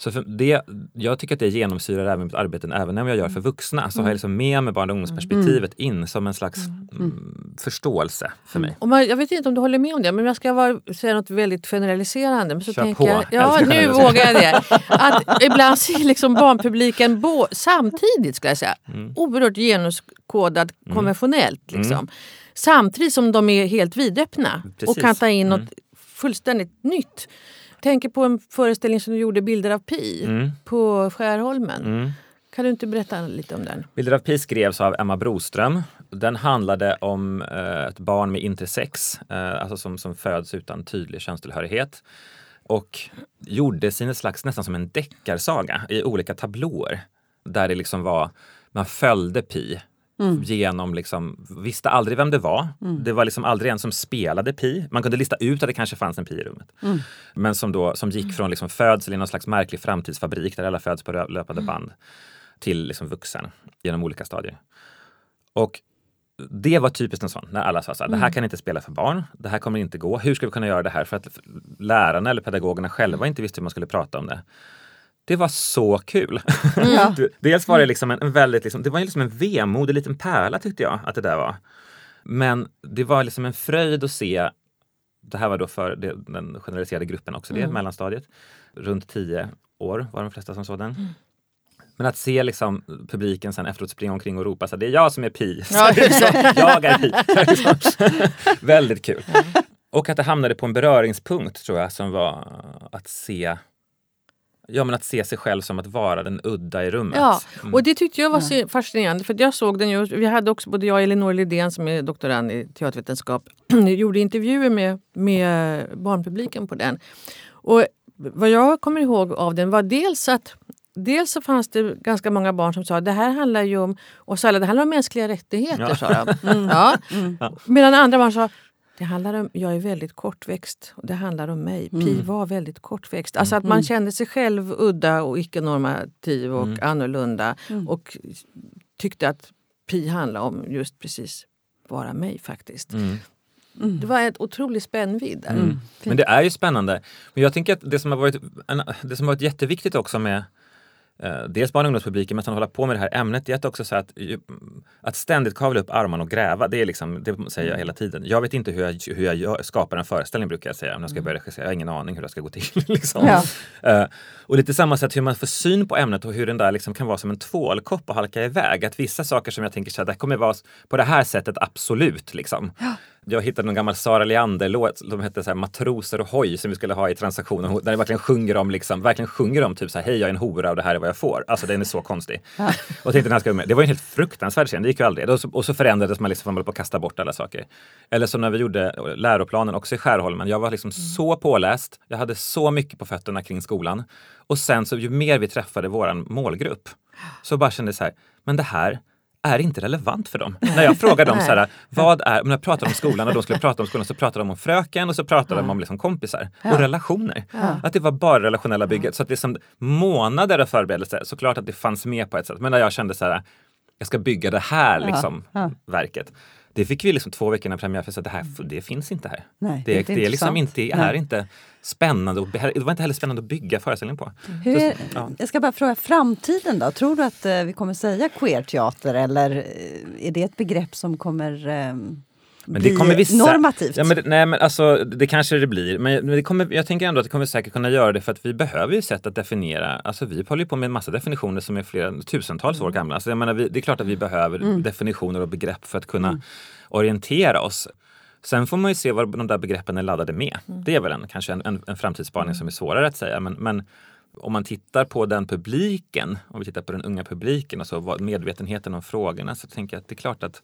Mm. Så för det, jag tycker att det genomsyrar även mitt arbete, även när jag gör för vuxna. Så har jag mm. liksom med mig barn och ungdomsperspektivet in som en slags mm. mm förståelse för mig. Och man, jag vet inte om du håller med om det, men jag ska vara, säga något väldigt generaliserande. Men så Kör tänker på. Jag, ja, nu vågar jag det. Att ibland ser liksom barnpubliken bo, samtidigt, ska jag säga, mm. oerhört genuskodad mm. konventionellt. Liksom. Mm. Samtidigt som de är helt vidöppna Precis. och kan ta in något fullständigt nytt tänker på en föreställning som du gjorde, Bilder av Pi, mm. på Skärholmen. Mm. Kan du inte berätta lite om den? Bilder av Pi skrevs av Emma Broström. Den handlade om eh, ett barn med intersex, eh, alltså som, som föds utan tydlig könstillhörighet. Och gjorde sin slags nästan som en deckarsaga i olika tablåer. Där det liksom var, man följde Pi Mm. Genom liksom, visste aldrig vem det var. Mm. Det var liksom aldrig en som spelade Pi. Man kunde lista ut att det kanske fanns en Pi i rummet. Mm. Men som, då, som gick från liksom födsel i någon slags märklig framtidsfabrik där alla föds på löpande mm. band till liksom vuxen genom olika stadier. Och det var typiskt en sån, när alla sa så här, det här mm. kan inte spela för barn, det här kommer inte gå. Hur ska vi kunna göra det här? För att lärarna eller pedagogerna själva inte visste hur man skulle prata om det det var så kul. Mm. *laughs* Dels var det liksom en, väldigt, liksom, det var liksom en vemodig liten pärla tyckte jag att det där var. Men det var liksom en fröjd att se, det här var då för den generaliserade gruppen också, det mm. mellanstadiet. Runt tio år var de flesta som såg den. Mm. Men att se liksom publiken sen efteråt springa omkring och ropa så det är jag som är Pi. Ja, *laughs* jag är Pi. *laughs* Väldigt kul. Och att det hamnade på en beröringspunkt tror jag som var att se Ja, men att se sig själv som att vara den udda i rummet. Ja, mm. och det tyckte jag var fascinerande. För jag såg den ju, vi hade också, både jag och Elinor Lidén som är doktorand i teatervetenskap, *clears throat* gjorde intervjuer med, med barnpubliken på den. Och vad jag kommer ihåg av den var dels att Dels så fanns det ganska många barn som sa att det här handlar ju om oss alla, det handlar om mänskliga rättigheter. Ja. Sa de. *laughs* Mm. Ja. Mm. Medan andra barn sa det handlar om, jag är väldigt kortväxt och det handlar om mig. Mm. Pi var väldigt kortväxt. Alltså att man mm. kände sig själv udda och icke-normativ och mm. annorlunda. Mm. Och tyckte att Pi handlade om just precis vara mig faktiskt. Mm. Mm. Det var ett otrolig spännvidd där. Mm. Men det är ju spännande. Men jag tänker att det som har varit, det som har varit jätteviktigt också med eh, dels barn och ungdomspubliken men sen hålla på med det här ämnet är att också så att, att ständigt kavla upp armarna och gräva. Det, är liksom, det säger jag hela tiden. Jag vet inte hur jag, hur jag skapar en föreställning brukar jag säga när jag ska börja regissera. Jag har ingen aning hur det ska gå till. *laughs* liksom. ja. uh, och lite samma sätt hur man får syn på ämnet och hur den där liksom kan vara som en tvålkopp och halka iväg. Att vissa saker som jag tänker så här, det kommer vara på det här sättet absolut. Liksom. Ja jag hittade en gammal Sara Leander-låt, de hette så här, Matroser och hoj som vi skulle ha i transaktionen, där det verkligen sjunger om, liksom, verkligen sjunger om typ så här, hej jag är en hora och det här är vad jag får. Alltså den är så konstig. Och tänkte, den här ska med. Det var en helt fruktansvärd scen, det gick ju aldrig. Och så, och så förändrades man liksom, man på att kasta bort alla saker. Eller som när vi gjorde läroplanen också i Skärholmen, jag var liksom mm. så påläst, jag hade så mycket på fötterna kring skolan. Och sen så ju mer vi träffade våran målgrupp så bara kände så här, men det här är inte relevant för dem. När jag frågar dem *laughs* så här, vad är, när jag pratar om skolan och de skulle prata om skolan så pratar de om fröken och så pratar de om liksom kompisar och relationer. Att det var bara relationella bygget. Så att det är som månader av förberedelse, såklart att det fanns med på ett sätt. Men när jag kände så här, jag ska bygga det här liksom, verket. Det fick vi liksom två veckor innan premiär för att det här det finns inte här. Nej, det, det, det är liksom inte, är inte spännande. Och, det var inte heller spännande att bygga föreställningen på. Hur, Så, ja. Jag ska bara fråga, framtiden då? Tror du att eh, vi kommer säga queerteater eller eh, är det ett begrepp som kommer eh, men det kommer vissa, normativt? Ja, men nej, men alltså, det kanske det blir. Men det kommer, jag tänker ändå att det kommer säkert kunna göra det för att vi behöver ju sätt att definiera. Alltså, vi håller ju på med en massa definitioner som är flera tusentals år gamla. Alltså, jag menar, vi, det är klart att vi behöver mm. definitioner och begrepp för att kunna mm. orientera oss. Sen får man ju se vad de där begreppen är laddade med. Mm. Det är väl en, kanske en, en, en framtidsspaning som är svårare att säga. Men, men om man tittar på den publiken, om vi tittar på den unga publiken och så medvetenheten om frågorna så tänker jag att det är klart att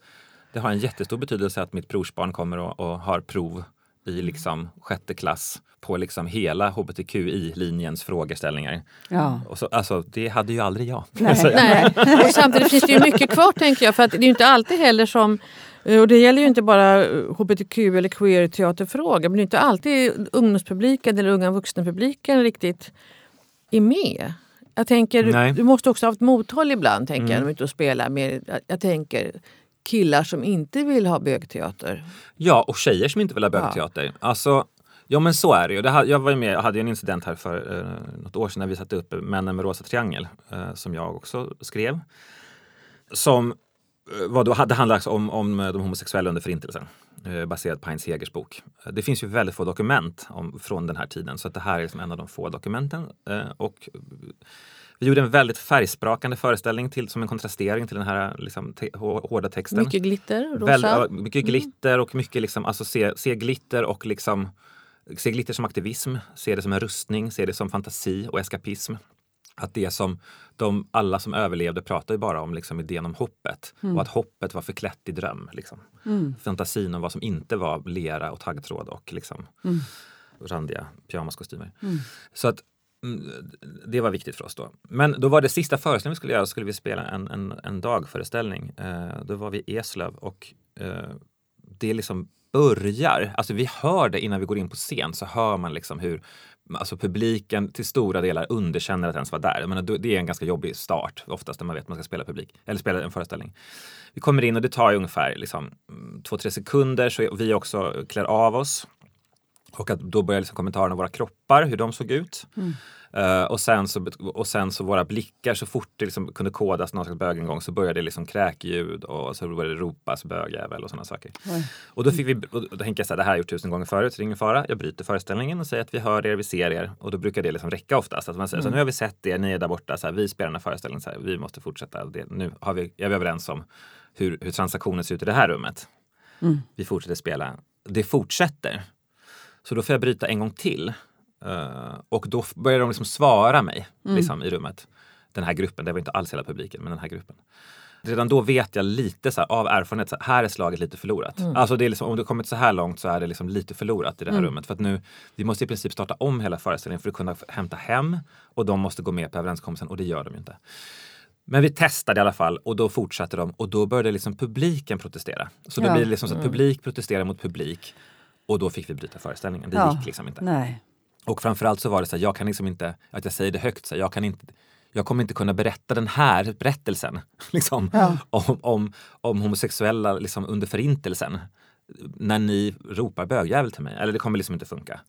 det har en jättestor betydelse att mitt brorsbarn kommer och, och har prov i liksom sjätte klass på liksom hela hbtqi-linjens frågeställningar. Ja. Och så, alltså, det hade ju aldrig jag. Nej. Nej. Och samtidigt finns det ju mycket kvar tänker jag. För att det är ju inte alltid heller som Eh, och det gäller ju inte bara hbtq eller queer-teaterfrågor men det är inte alltid ungdomspubliken eller unga vuxna-publiken riktigt är med. Jag tänker, Nej. du måste också ha ett mothåll ibland, tänker mm. jag, ute och spela med, jag tänker killar som inte vill ha bögteater. Ja, och tjejer som inte vill ha bögteater. Ja. Alltså, ja men så är det ju. Det jag var med, jag hade en incident här för eh, något år sedan när vi satte upp Männen med rosa triangel, eh, som jag också skrev. Som Eh, vad då, det handlar om, om de homosexuella under Förintelsen eh, baserat på Heinz Hegers bok. Det finns ju väldigt få dokument om, från den här tiden så att det här är liksom en av de få dokumenten. Eh, och vi gjorde en väldigt färgsprakande föreställning till, som en kontrastering till den här liksom, te, hårda texten. Mycket glitter, rosa. Väl, mycket mm. glitter och mycket liksom, alltså se, se glitter och liksom se glitter som aktivism, se det som en rustning, se det som fantasi och eskapism att det som de, alla som överlevde pratar ju bara om liksom idén om hoppet mm. och att hoppet var förklätt i dröm. Liksom. Mm. Fantasin om vad som inte var lera och taggtråd och liksom mm. randiga pyjamaskostymer. Mm. Så att Mm, det var viktigt för oss då. Men då var det sista föreställningen vi skulle göra, så skulle vi spela en, en, en dagföreställning. Eh, då var vi i Eslöv och eh, det liksom börjar, alltså vi hör det innan vi går in på scen så hör man liksom hur alltså publiken till stora delar underkänner att ens vara där. menar, det är en ganska jobbig start oftast när man vet att man ska spela publik eller spela en föreställning. Vi kommer in och det tar ungefär liksom, mm, två, tre sekunder så vi också klär av oss. Och att då börjar liksom kommentarerna om våra kroppar, hur de såg ut. Mm. Uh, och, sen så, och sen så våra blickar, så fort det liksom kunde kodas någon slags bög en gång så började det liksom kräkljud och så började det ropas bögjävel och sådana saker. Mm. Och då fick vi, och då tänkte jag så här, det här har jag gjort tusen gånger förut, så det är ingen fara. Jag bryter föreställningen och säger att vi hör er, vi ser er. Och då brukar det liksom räcka oftast. Att man säger mm. så nu har vi sett er, ni är där borta, så här, vi spelar den här föreställningen, så här, vi måste fortsätta. Det, nu har vi, är vi överens om hur, hur transaktionen ser ut i det här rummet. Mm. Vi fortsätter spela. Det fortsätter. Så då får jag bryta en gång till Uh, och då började de liksom svara mig mm. liksom, i rummet. Den här gruppen, det var inte alls hela publiken, men den här gruppen. Redan då vet jag lite så här, av erfarenhet, så här, här är slaget lite förlorat. Mm. Alltså det är liksom, om det kommit så här långt så är det liksom lite förlorat i det här mm. rummet. För att nu, vi måste i princip starta om hela föreställningen för att kunna hämta hem och de måste gå med på överenskommelsen och det gör de ju inte. Men vi testade i alla fall och då fortsatte de och då började liksom publiken protestera. Så ja. då blir det liksom så att mm. publik protesterar mot publik och då fick vi bryta föreställningen. Det ja. gick liksom inte. Nej. Och framförallt så var det så här, jag kan liksom inte, att jag säger det högt, så här, jag kan inte jag kommer inte kunna berätta den här berättelsen *laughs* liksom, ja. om, om, om homosexuella liksom, under förintelsen när ni ropar bögjävel till mig. Eller det kommer liksom inte funka.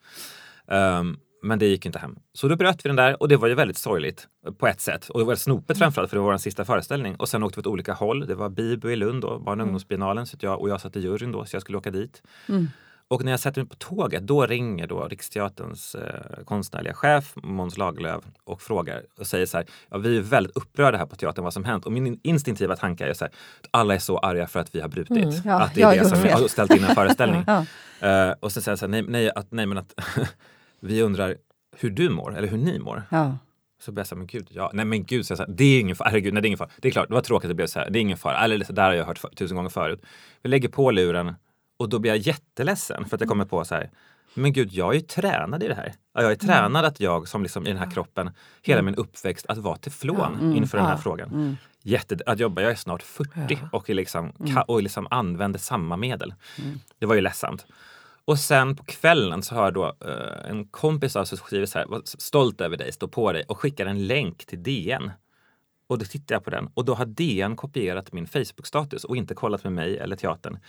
Um, men det gick inte hem. Så då bröt vi den där och det var ju väldigt sorgligt på ett sätt. Och det var snopet mm. framförallt för det var vår sista föreställning. Och sen åkte vi åt olika håll. Det var Bibu i Lund och barn och mm. ungdomsbiennalen så jag, och jag satt i juryn då så jag skulle åka dit. Mm. Och när jag sätter mig på tåget då ringer då Riksteaterns eh, konstnärliga chef Måns Lagerlöf och frågar och säger så här, ja, vi är väldigt upprörda här på teatern vad som hänt. Och min instinktiva tanke är så här, alla är så arga för att vi har brutit. Mm, ja, att det är det som har ställt in en föreställning. *laughs* ja. uh, och sen säger jag så här, nej, nej, att, nej men att *laughs* vi undrar hur du mår eller hur ni mår. Ja. Så började jag säga, men gud, ja, nej men gud, så jag sa, det är ingen fara, herregud, nej det är ingen fara. Det är klart, det var tråkigt att det blev så här, det är ingen fara. Eller det där har jag hört för, tusen gånger förut. Vi lägger på luren och då blir jag jätteledsen för att jag kommer på så här, men gud, jag är ju tränad i det här. Jag är mm. tränad att jag som liksom i den här kroppen, hela mm. min uppväxt, att vara teflon mm. inför den här frågan. Mm. Jätte, att jobba, jag är snart 40 och, liksom, mm. och liksom använder samma medel. Mm. Det var ju ledsamt. Och sen på kvällen så har då uh, en kompis av oss skrivit så här, var stolt över dig, stå på dig och skickar en länk till DN. Och då tittar jag på den och då har DN kopierat min Facebook-status och inte kollat med mig eller teatern.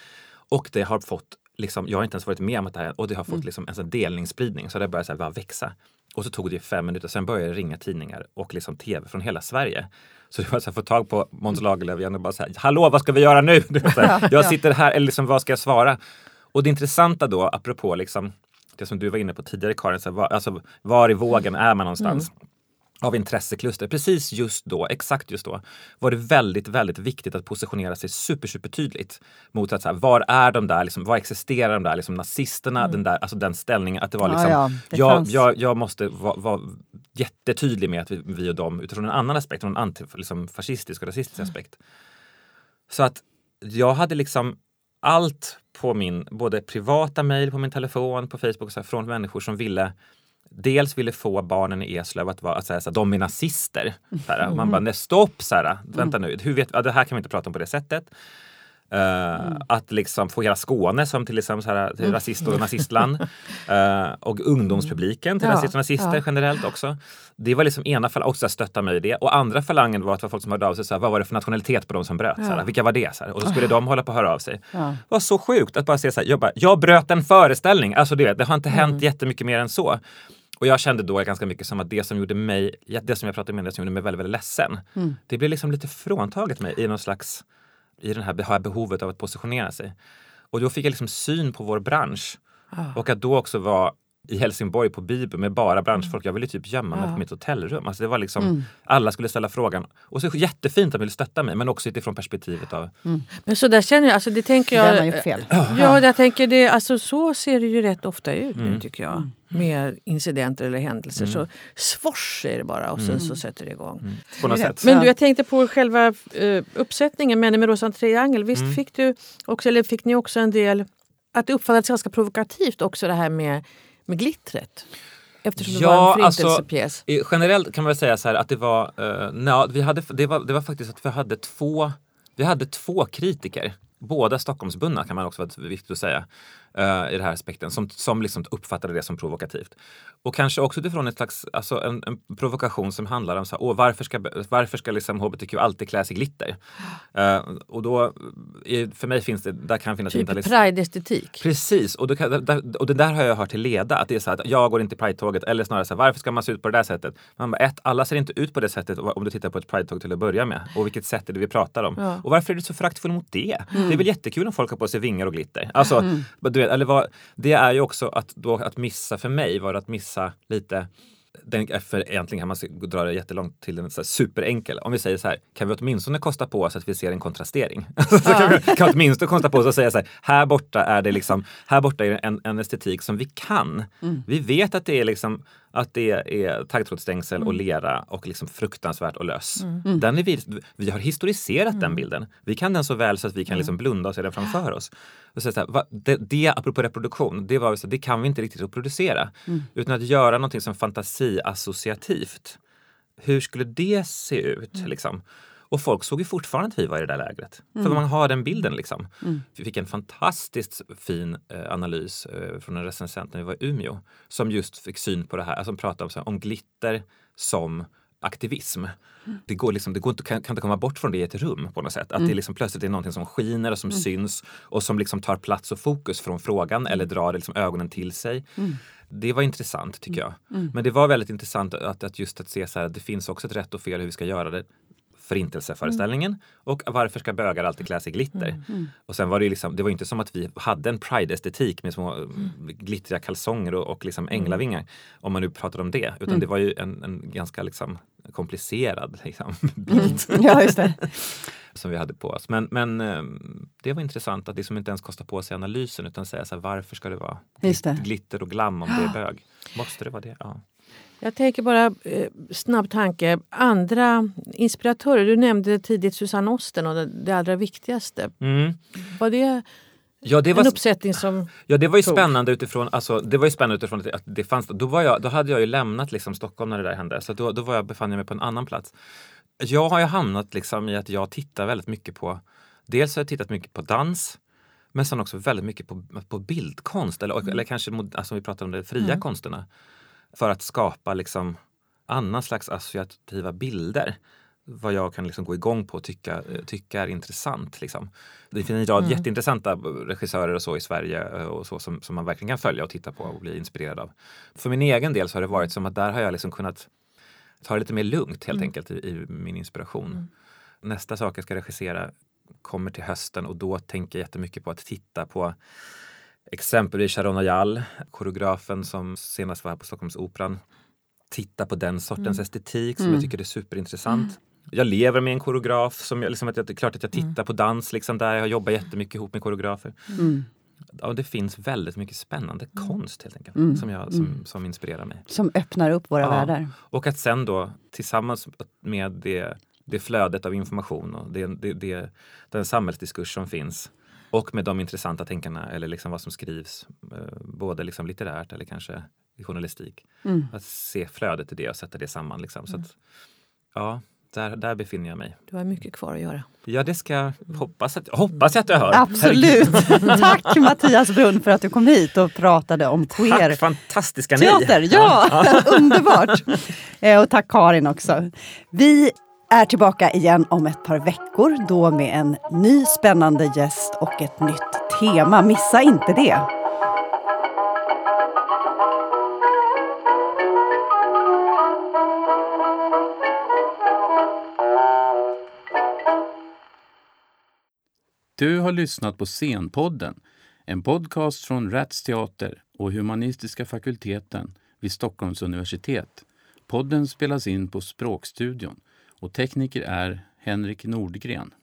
Och det har fått, liksom, jag har inte ens varit med om det här och det har fått mm. liksom, en delningsspridning så det började så här, bara växa. Och så tog det fem minuter, sen började det ringa tidningar och liksom tv från hela Sverige. Så det var så att få tag på Måns Lagerlöf igen och bara så här, hallå vad ska vi göra nu? *laughs* Här, jag sitter här, eller liksom, vad ska jag svara? Och det intressanta då, apropå liksom, det som du var inne på tidigare Karin, så var, alltså, var i vågen är man någonstans? Mm av intressekluster. Precis just då, exakt just då, var det väldigt, väldigt viktigt att positionera sig super, super tydligt mot att så här, var är de där, liksom, var existerar de där liksom, nazisterna, mm. den, där, alltså den ställningen. Att det var liksom, ja, ja, det jag, jag, jag, måste vara var jättetydlig med att vi, vi och dem utifrån en annan aspekt, en antifascistisk liksom, och rasistisk mm. aspekt. Så att jag hade liksom allt på min, både privata mejl på min telefon, på Facebook, så här, från människor som ville dels ville få barnen i Eslöv att, vara, att säga att de är nazister. Såhär. Mm. Man bara, nej stopp, såhär. vänta nu, hur vet, ja, det här kan vi inte prata om på det sättet. Uh, mm. Att liksom få hela Skåne som till, liksom, så här, till mm. rasist och nazistland. uh, *laughs* och ungdomspubliken till ja, rasister och nazister ja. generellt också. Det var liksom ena falangen, också stötta mig i det. Och andra falangen var att det var folk som hörde av sig. Så här, vad var det för nationalitet på de som bröt? Ja. Så här, vilka var det? Så här, och så skulle de hålla på att höra av sig. Det var så sjukt att bara se så här, jag, bara, jag bröt en föreställning. Alltså det, det har inte mm. hänt jättemycket mer än så. Och jag kände då ganska mycket som att det som gjorde mig, det som jag pratade med, det som gjorde mig väldigt, väldigt ledsen. Mm. Det blev liksom lite fråntaget mig i någon slags, i den här, behovet av att positionera sig. Och då fick jag liksom syn på vår bransch. Ah. Och att då också vara i Helsingborg på Bibel med bara branschfolk. Jag ville typ gömma mig ja. på mitt hotellrum. Alltså det var liksom, mm. Alla skulle ställa frågan. Och så jättefint att de ville stötta mig men också utifrån perspektivet av... Mm. Men så där känner jag, alltså det tänker jag... Det har fel. Ja, jag tänker det, alltså så ser det ju rätt ofta ut nu mm. tycker jag. Med incidenter eller händelser. Mm. Så svors är det bara och sen mm. så sätter det igång. Mm. På något sätt. Men du, jag tänkte på själva uh, uppsättningen Männen med rosa triangel. Visst fick du också, eller fick ni också en del att det uppfattades ganska provokativt också det här med med glittret? Eftersom det ja, var en förintelsepjäs. Alltså, generellt kan man säga så här att det var, uh, na, vi hade, det, var, det var faktiskt att vi hade två, vi hade två kritiker. Båda Stockholmsbundna kan man också vara viktigt att säga uh, i den här aspekten som, som liksom uppfattade det som provokativt. Och kanske också utifrån ett slags, alltså en, en provokation som handlar om så här, åh, varför ska, varför ska liksom hbtq alltid klä sig i glitter? Uh, och då, för mig finns det, där kan finnas... Typ pride-estetik? Precis, och, då och det där har jag hört till leda, att det är så här, att jag går inte i pride-tåget eller snarare så här, varför ska man se ut på det där sättet? Man bara, ett, alla ser inte ut på det sättet om du tittar på ett pride-tåg till att börja med. Och vilket sätt är det vi pratar om? Ja. Och varför är du så föraktfull mot det? Mm. Det är väl jättekul om folk har på sig vingar och glitter. Alltså, mm. du vet, eller vad, det är ju också att, då, att missa, för mig var att missa lite den, för egentligen kan man dra det jättelångt till en så superenkel. Om vi säger så här, kan vi åtminstone kosta på oss att vi ser en kontrastering? *laughs* Ja. kan vi kan åtminstone kosta på oss att säga så här, här borta är det liksom, här borta är en, en estetik som vi kan. Mm. Vi vet att det är liksom att det är taggtrådsstängsel mm. och lera och liksom fruktansvärt och löss. Mm. mm. Den är vi, vi har historiserat mm. den bilden. Vi kan den så väl så att vi kan mm. liksom blunda och se den framför oss. Och så, så här, va, det, det, apropå reproduktion, det, var så, det kan vi inte riktigt reproducera. Mm. Utan att göra någonting som fantasiassociativt. Hur skulle det se ut? Liksom? Och folk såg ju fortfarande att vi var i det där lägret. Mm. För man har den bilden liksom. Mm. Vi fick en fantastiskt fin eh, analys eh, från en recensent när vi var i Umeå som just fick syn på det här, alltså pratade om, så här, om glitter som aktivism. Mm. Det, går liksom, det går inte, kan, kan inte komma bort från det i ett rum på något sätt. Att mm. det liksom plötsligt är någonting som skiner och som mm. syns och som liksom tar plats och fokus från frågan eller drar liksom ögonen till sig. Mm. Det var intressant tycker jag. Mm. Men det var väldigt intressant att, att just att se så här, det finns också ett rätt och fel hur vi ska göra det Förintelseföreställningen mm. och varför ska bögar alltid klä sig i glitter? Mm. mm. Och sen var det liksom, det var inte som att vi hade en pride-estetik med små glittriga kalsonger och, och liksom änglavingar. Om man nu pratar om det. Utan det var ju en, en ganska liksom komplicerad liksom, bild. Ja, just det. *laughs* som vi hade på oss. Men, men eh, det var intressant att det som inte ens kostar på sig analysen utan säga så här, varför ska det vara glitter och glam om det är *gasps* bög? Måste det vara det? Ja. Jag tänker bara, eh, snabb tanke, andra inspiratörer. Du nämnde tidigt Susanne Osten och det, det allra viktigaste. Mm. Var det Ja, det var, en uppsättning som Ja, det var ju tog. spännande utifrån, alltså, det var ju spännande utifrån att det fanns, då, var jag, då hade jag ju lämnat liksom Stockholm när det där hände, så då, då var jag, befann jag mig på en annan plats. Jag har ju hamnat liksom i att jag tittar väldigt mycket på, dels har jag tittat mycket på dans, men sen också väldigt mycket på, på bildkonst, eller, mm. eller kanske alltså, vi pratar om de fria mm. konsterna för att skapa liksom annan slags associativa bilder. Vad jag kan liksom gå igång på och tycka, tycka är intressant. Liksom. Det finns en rad mm. jätteintressanta regissörer och så i Sverige eh, och så som, som man verkligen kan följa och titta på och bli inspirerad av. För min egen del så har det varit som att där har jag liksom kunnat ta det lite mer lugnt helt mm. enkelt i, i, min inspiration. Mm. Nästa sak jag ska regissera kommer till hösten och då tänker jag jättemycket på att titta på Exempelvis Sharon Ayal, koreografen som senast var här på Stockholmsoperan. Titta på den sortens mm. estetik som mm. jag tycker är superintressant. Mm. Jag lever med en koreograf, som jag, liksom, att jag, det är klart att jag mm. tittar på dans liksom där. Jag jobbar jättemycket ihop med koreografer. Mm. Ja, det finns väldigt mycket spännande mm. konst helt enkelt som, jag, som, som inspirerar mig. Som öppnar upp våra ja. världar. Och att sen då tillsammans med det, det flödet av information och det, det, det, den samhällsdiskurs som finns och med de intressanta tänkarna eller liksom vad som skrivs, eh, både liksom litterärt eller kanske i journalistik. Mm. Att se flödet i det och sätta det samman. Liksom. Så att, ja, där, där befinner jag mig. Du har mycket kvar att göra. Ja, det ska jag hoppas att, hoppas att jag hör. Absolut! *laughs* Tack Mattias Brunn för att du kom hit och pratade om queer Tack fantastiska teater. Ni. Ja, ja. *laughs* underbart! *laughs* Eh, och tack Karin också. Vi är tillbaka igen om ett par veckor, då med en ny spännande gäst och ett nytt tema. Missa inte det! Du har lyssnat på Scenpodden, en podcast från Rats Teater och Humanistiska fakulteten vid Stockholms universitet. Podden spelas in på Språkstudion och tekniker är Henrik Nordgren.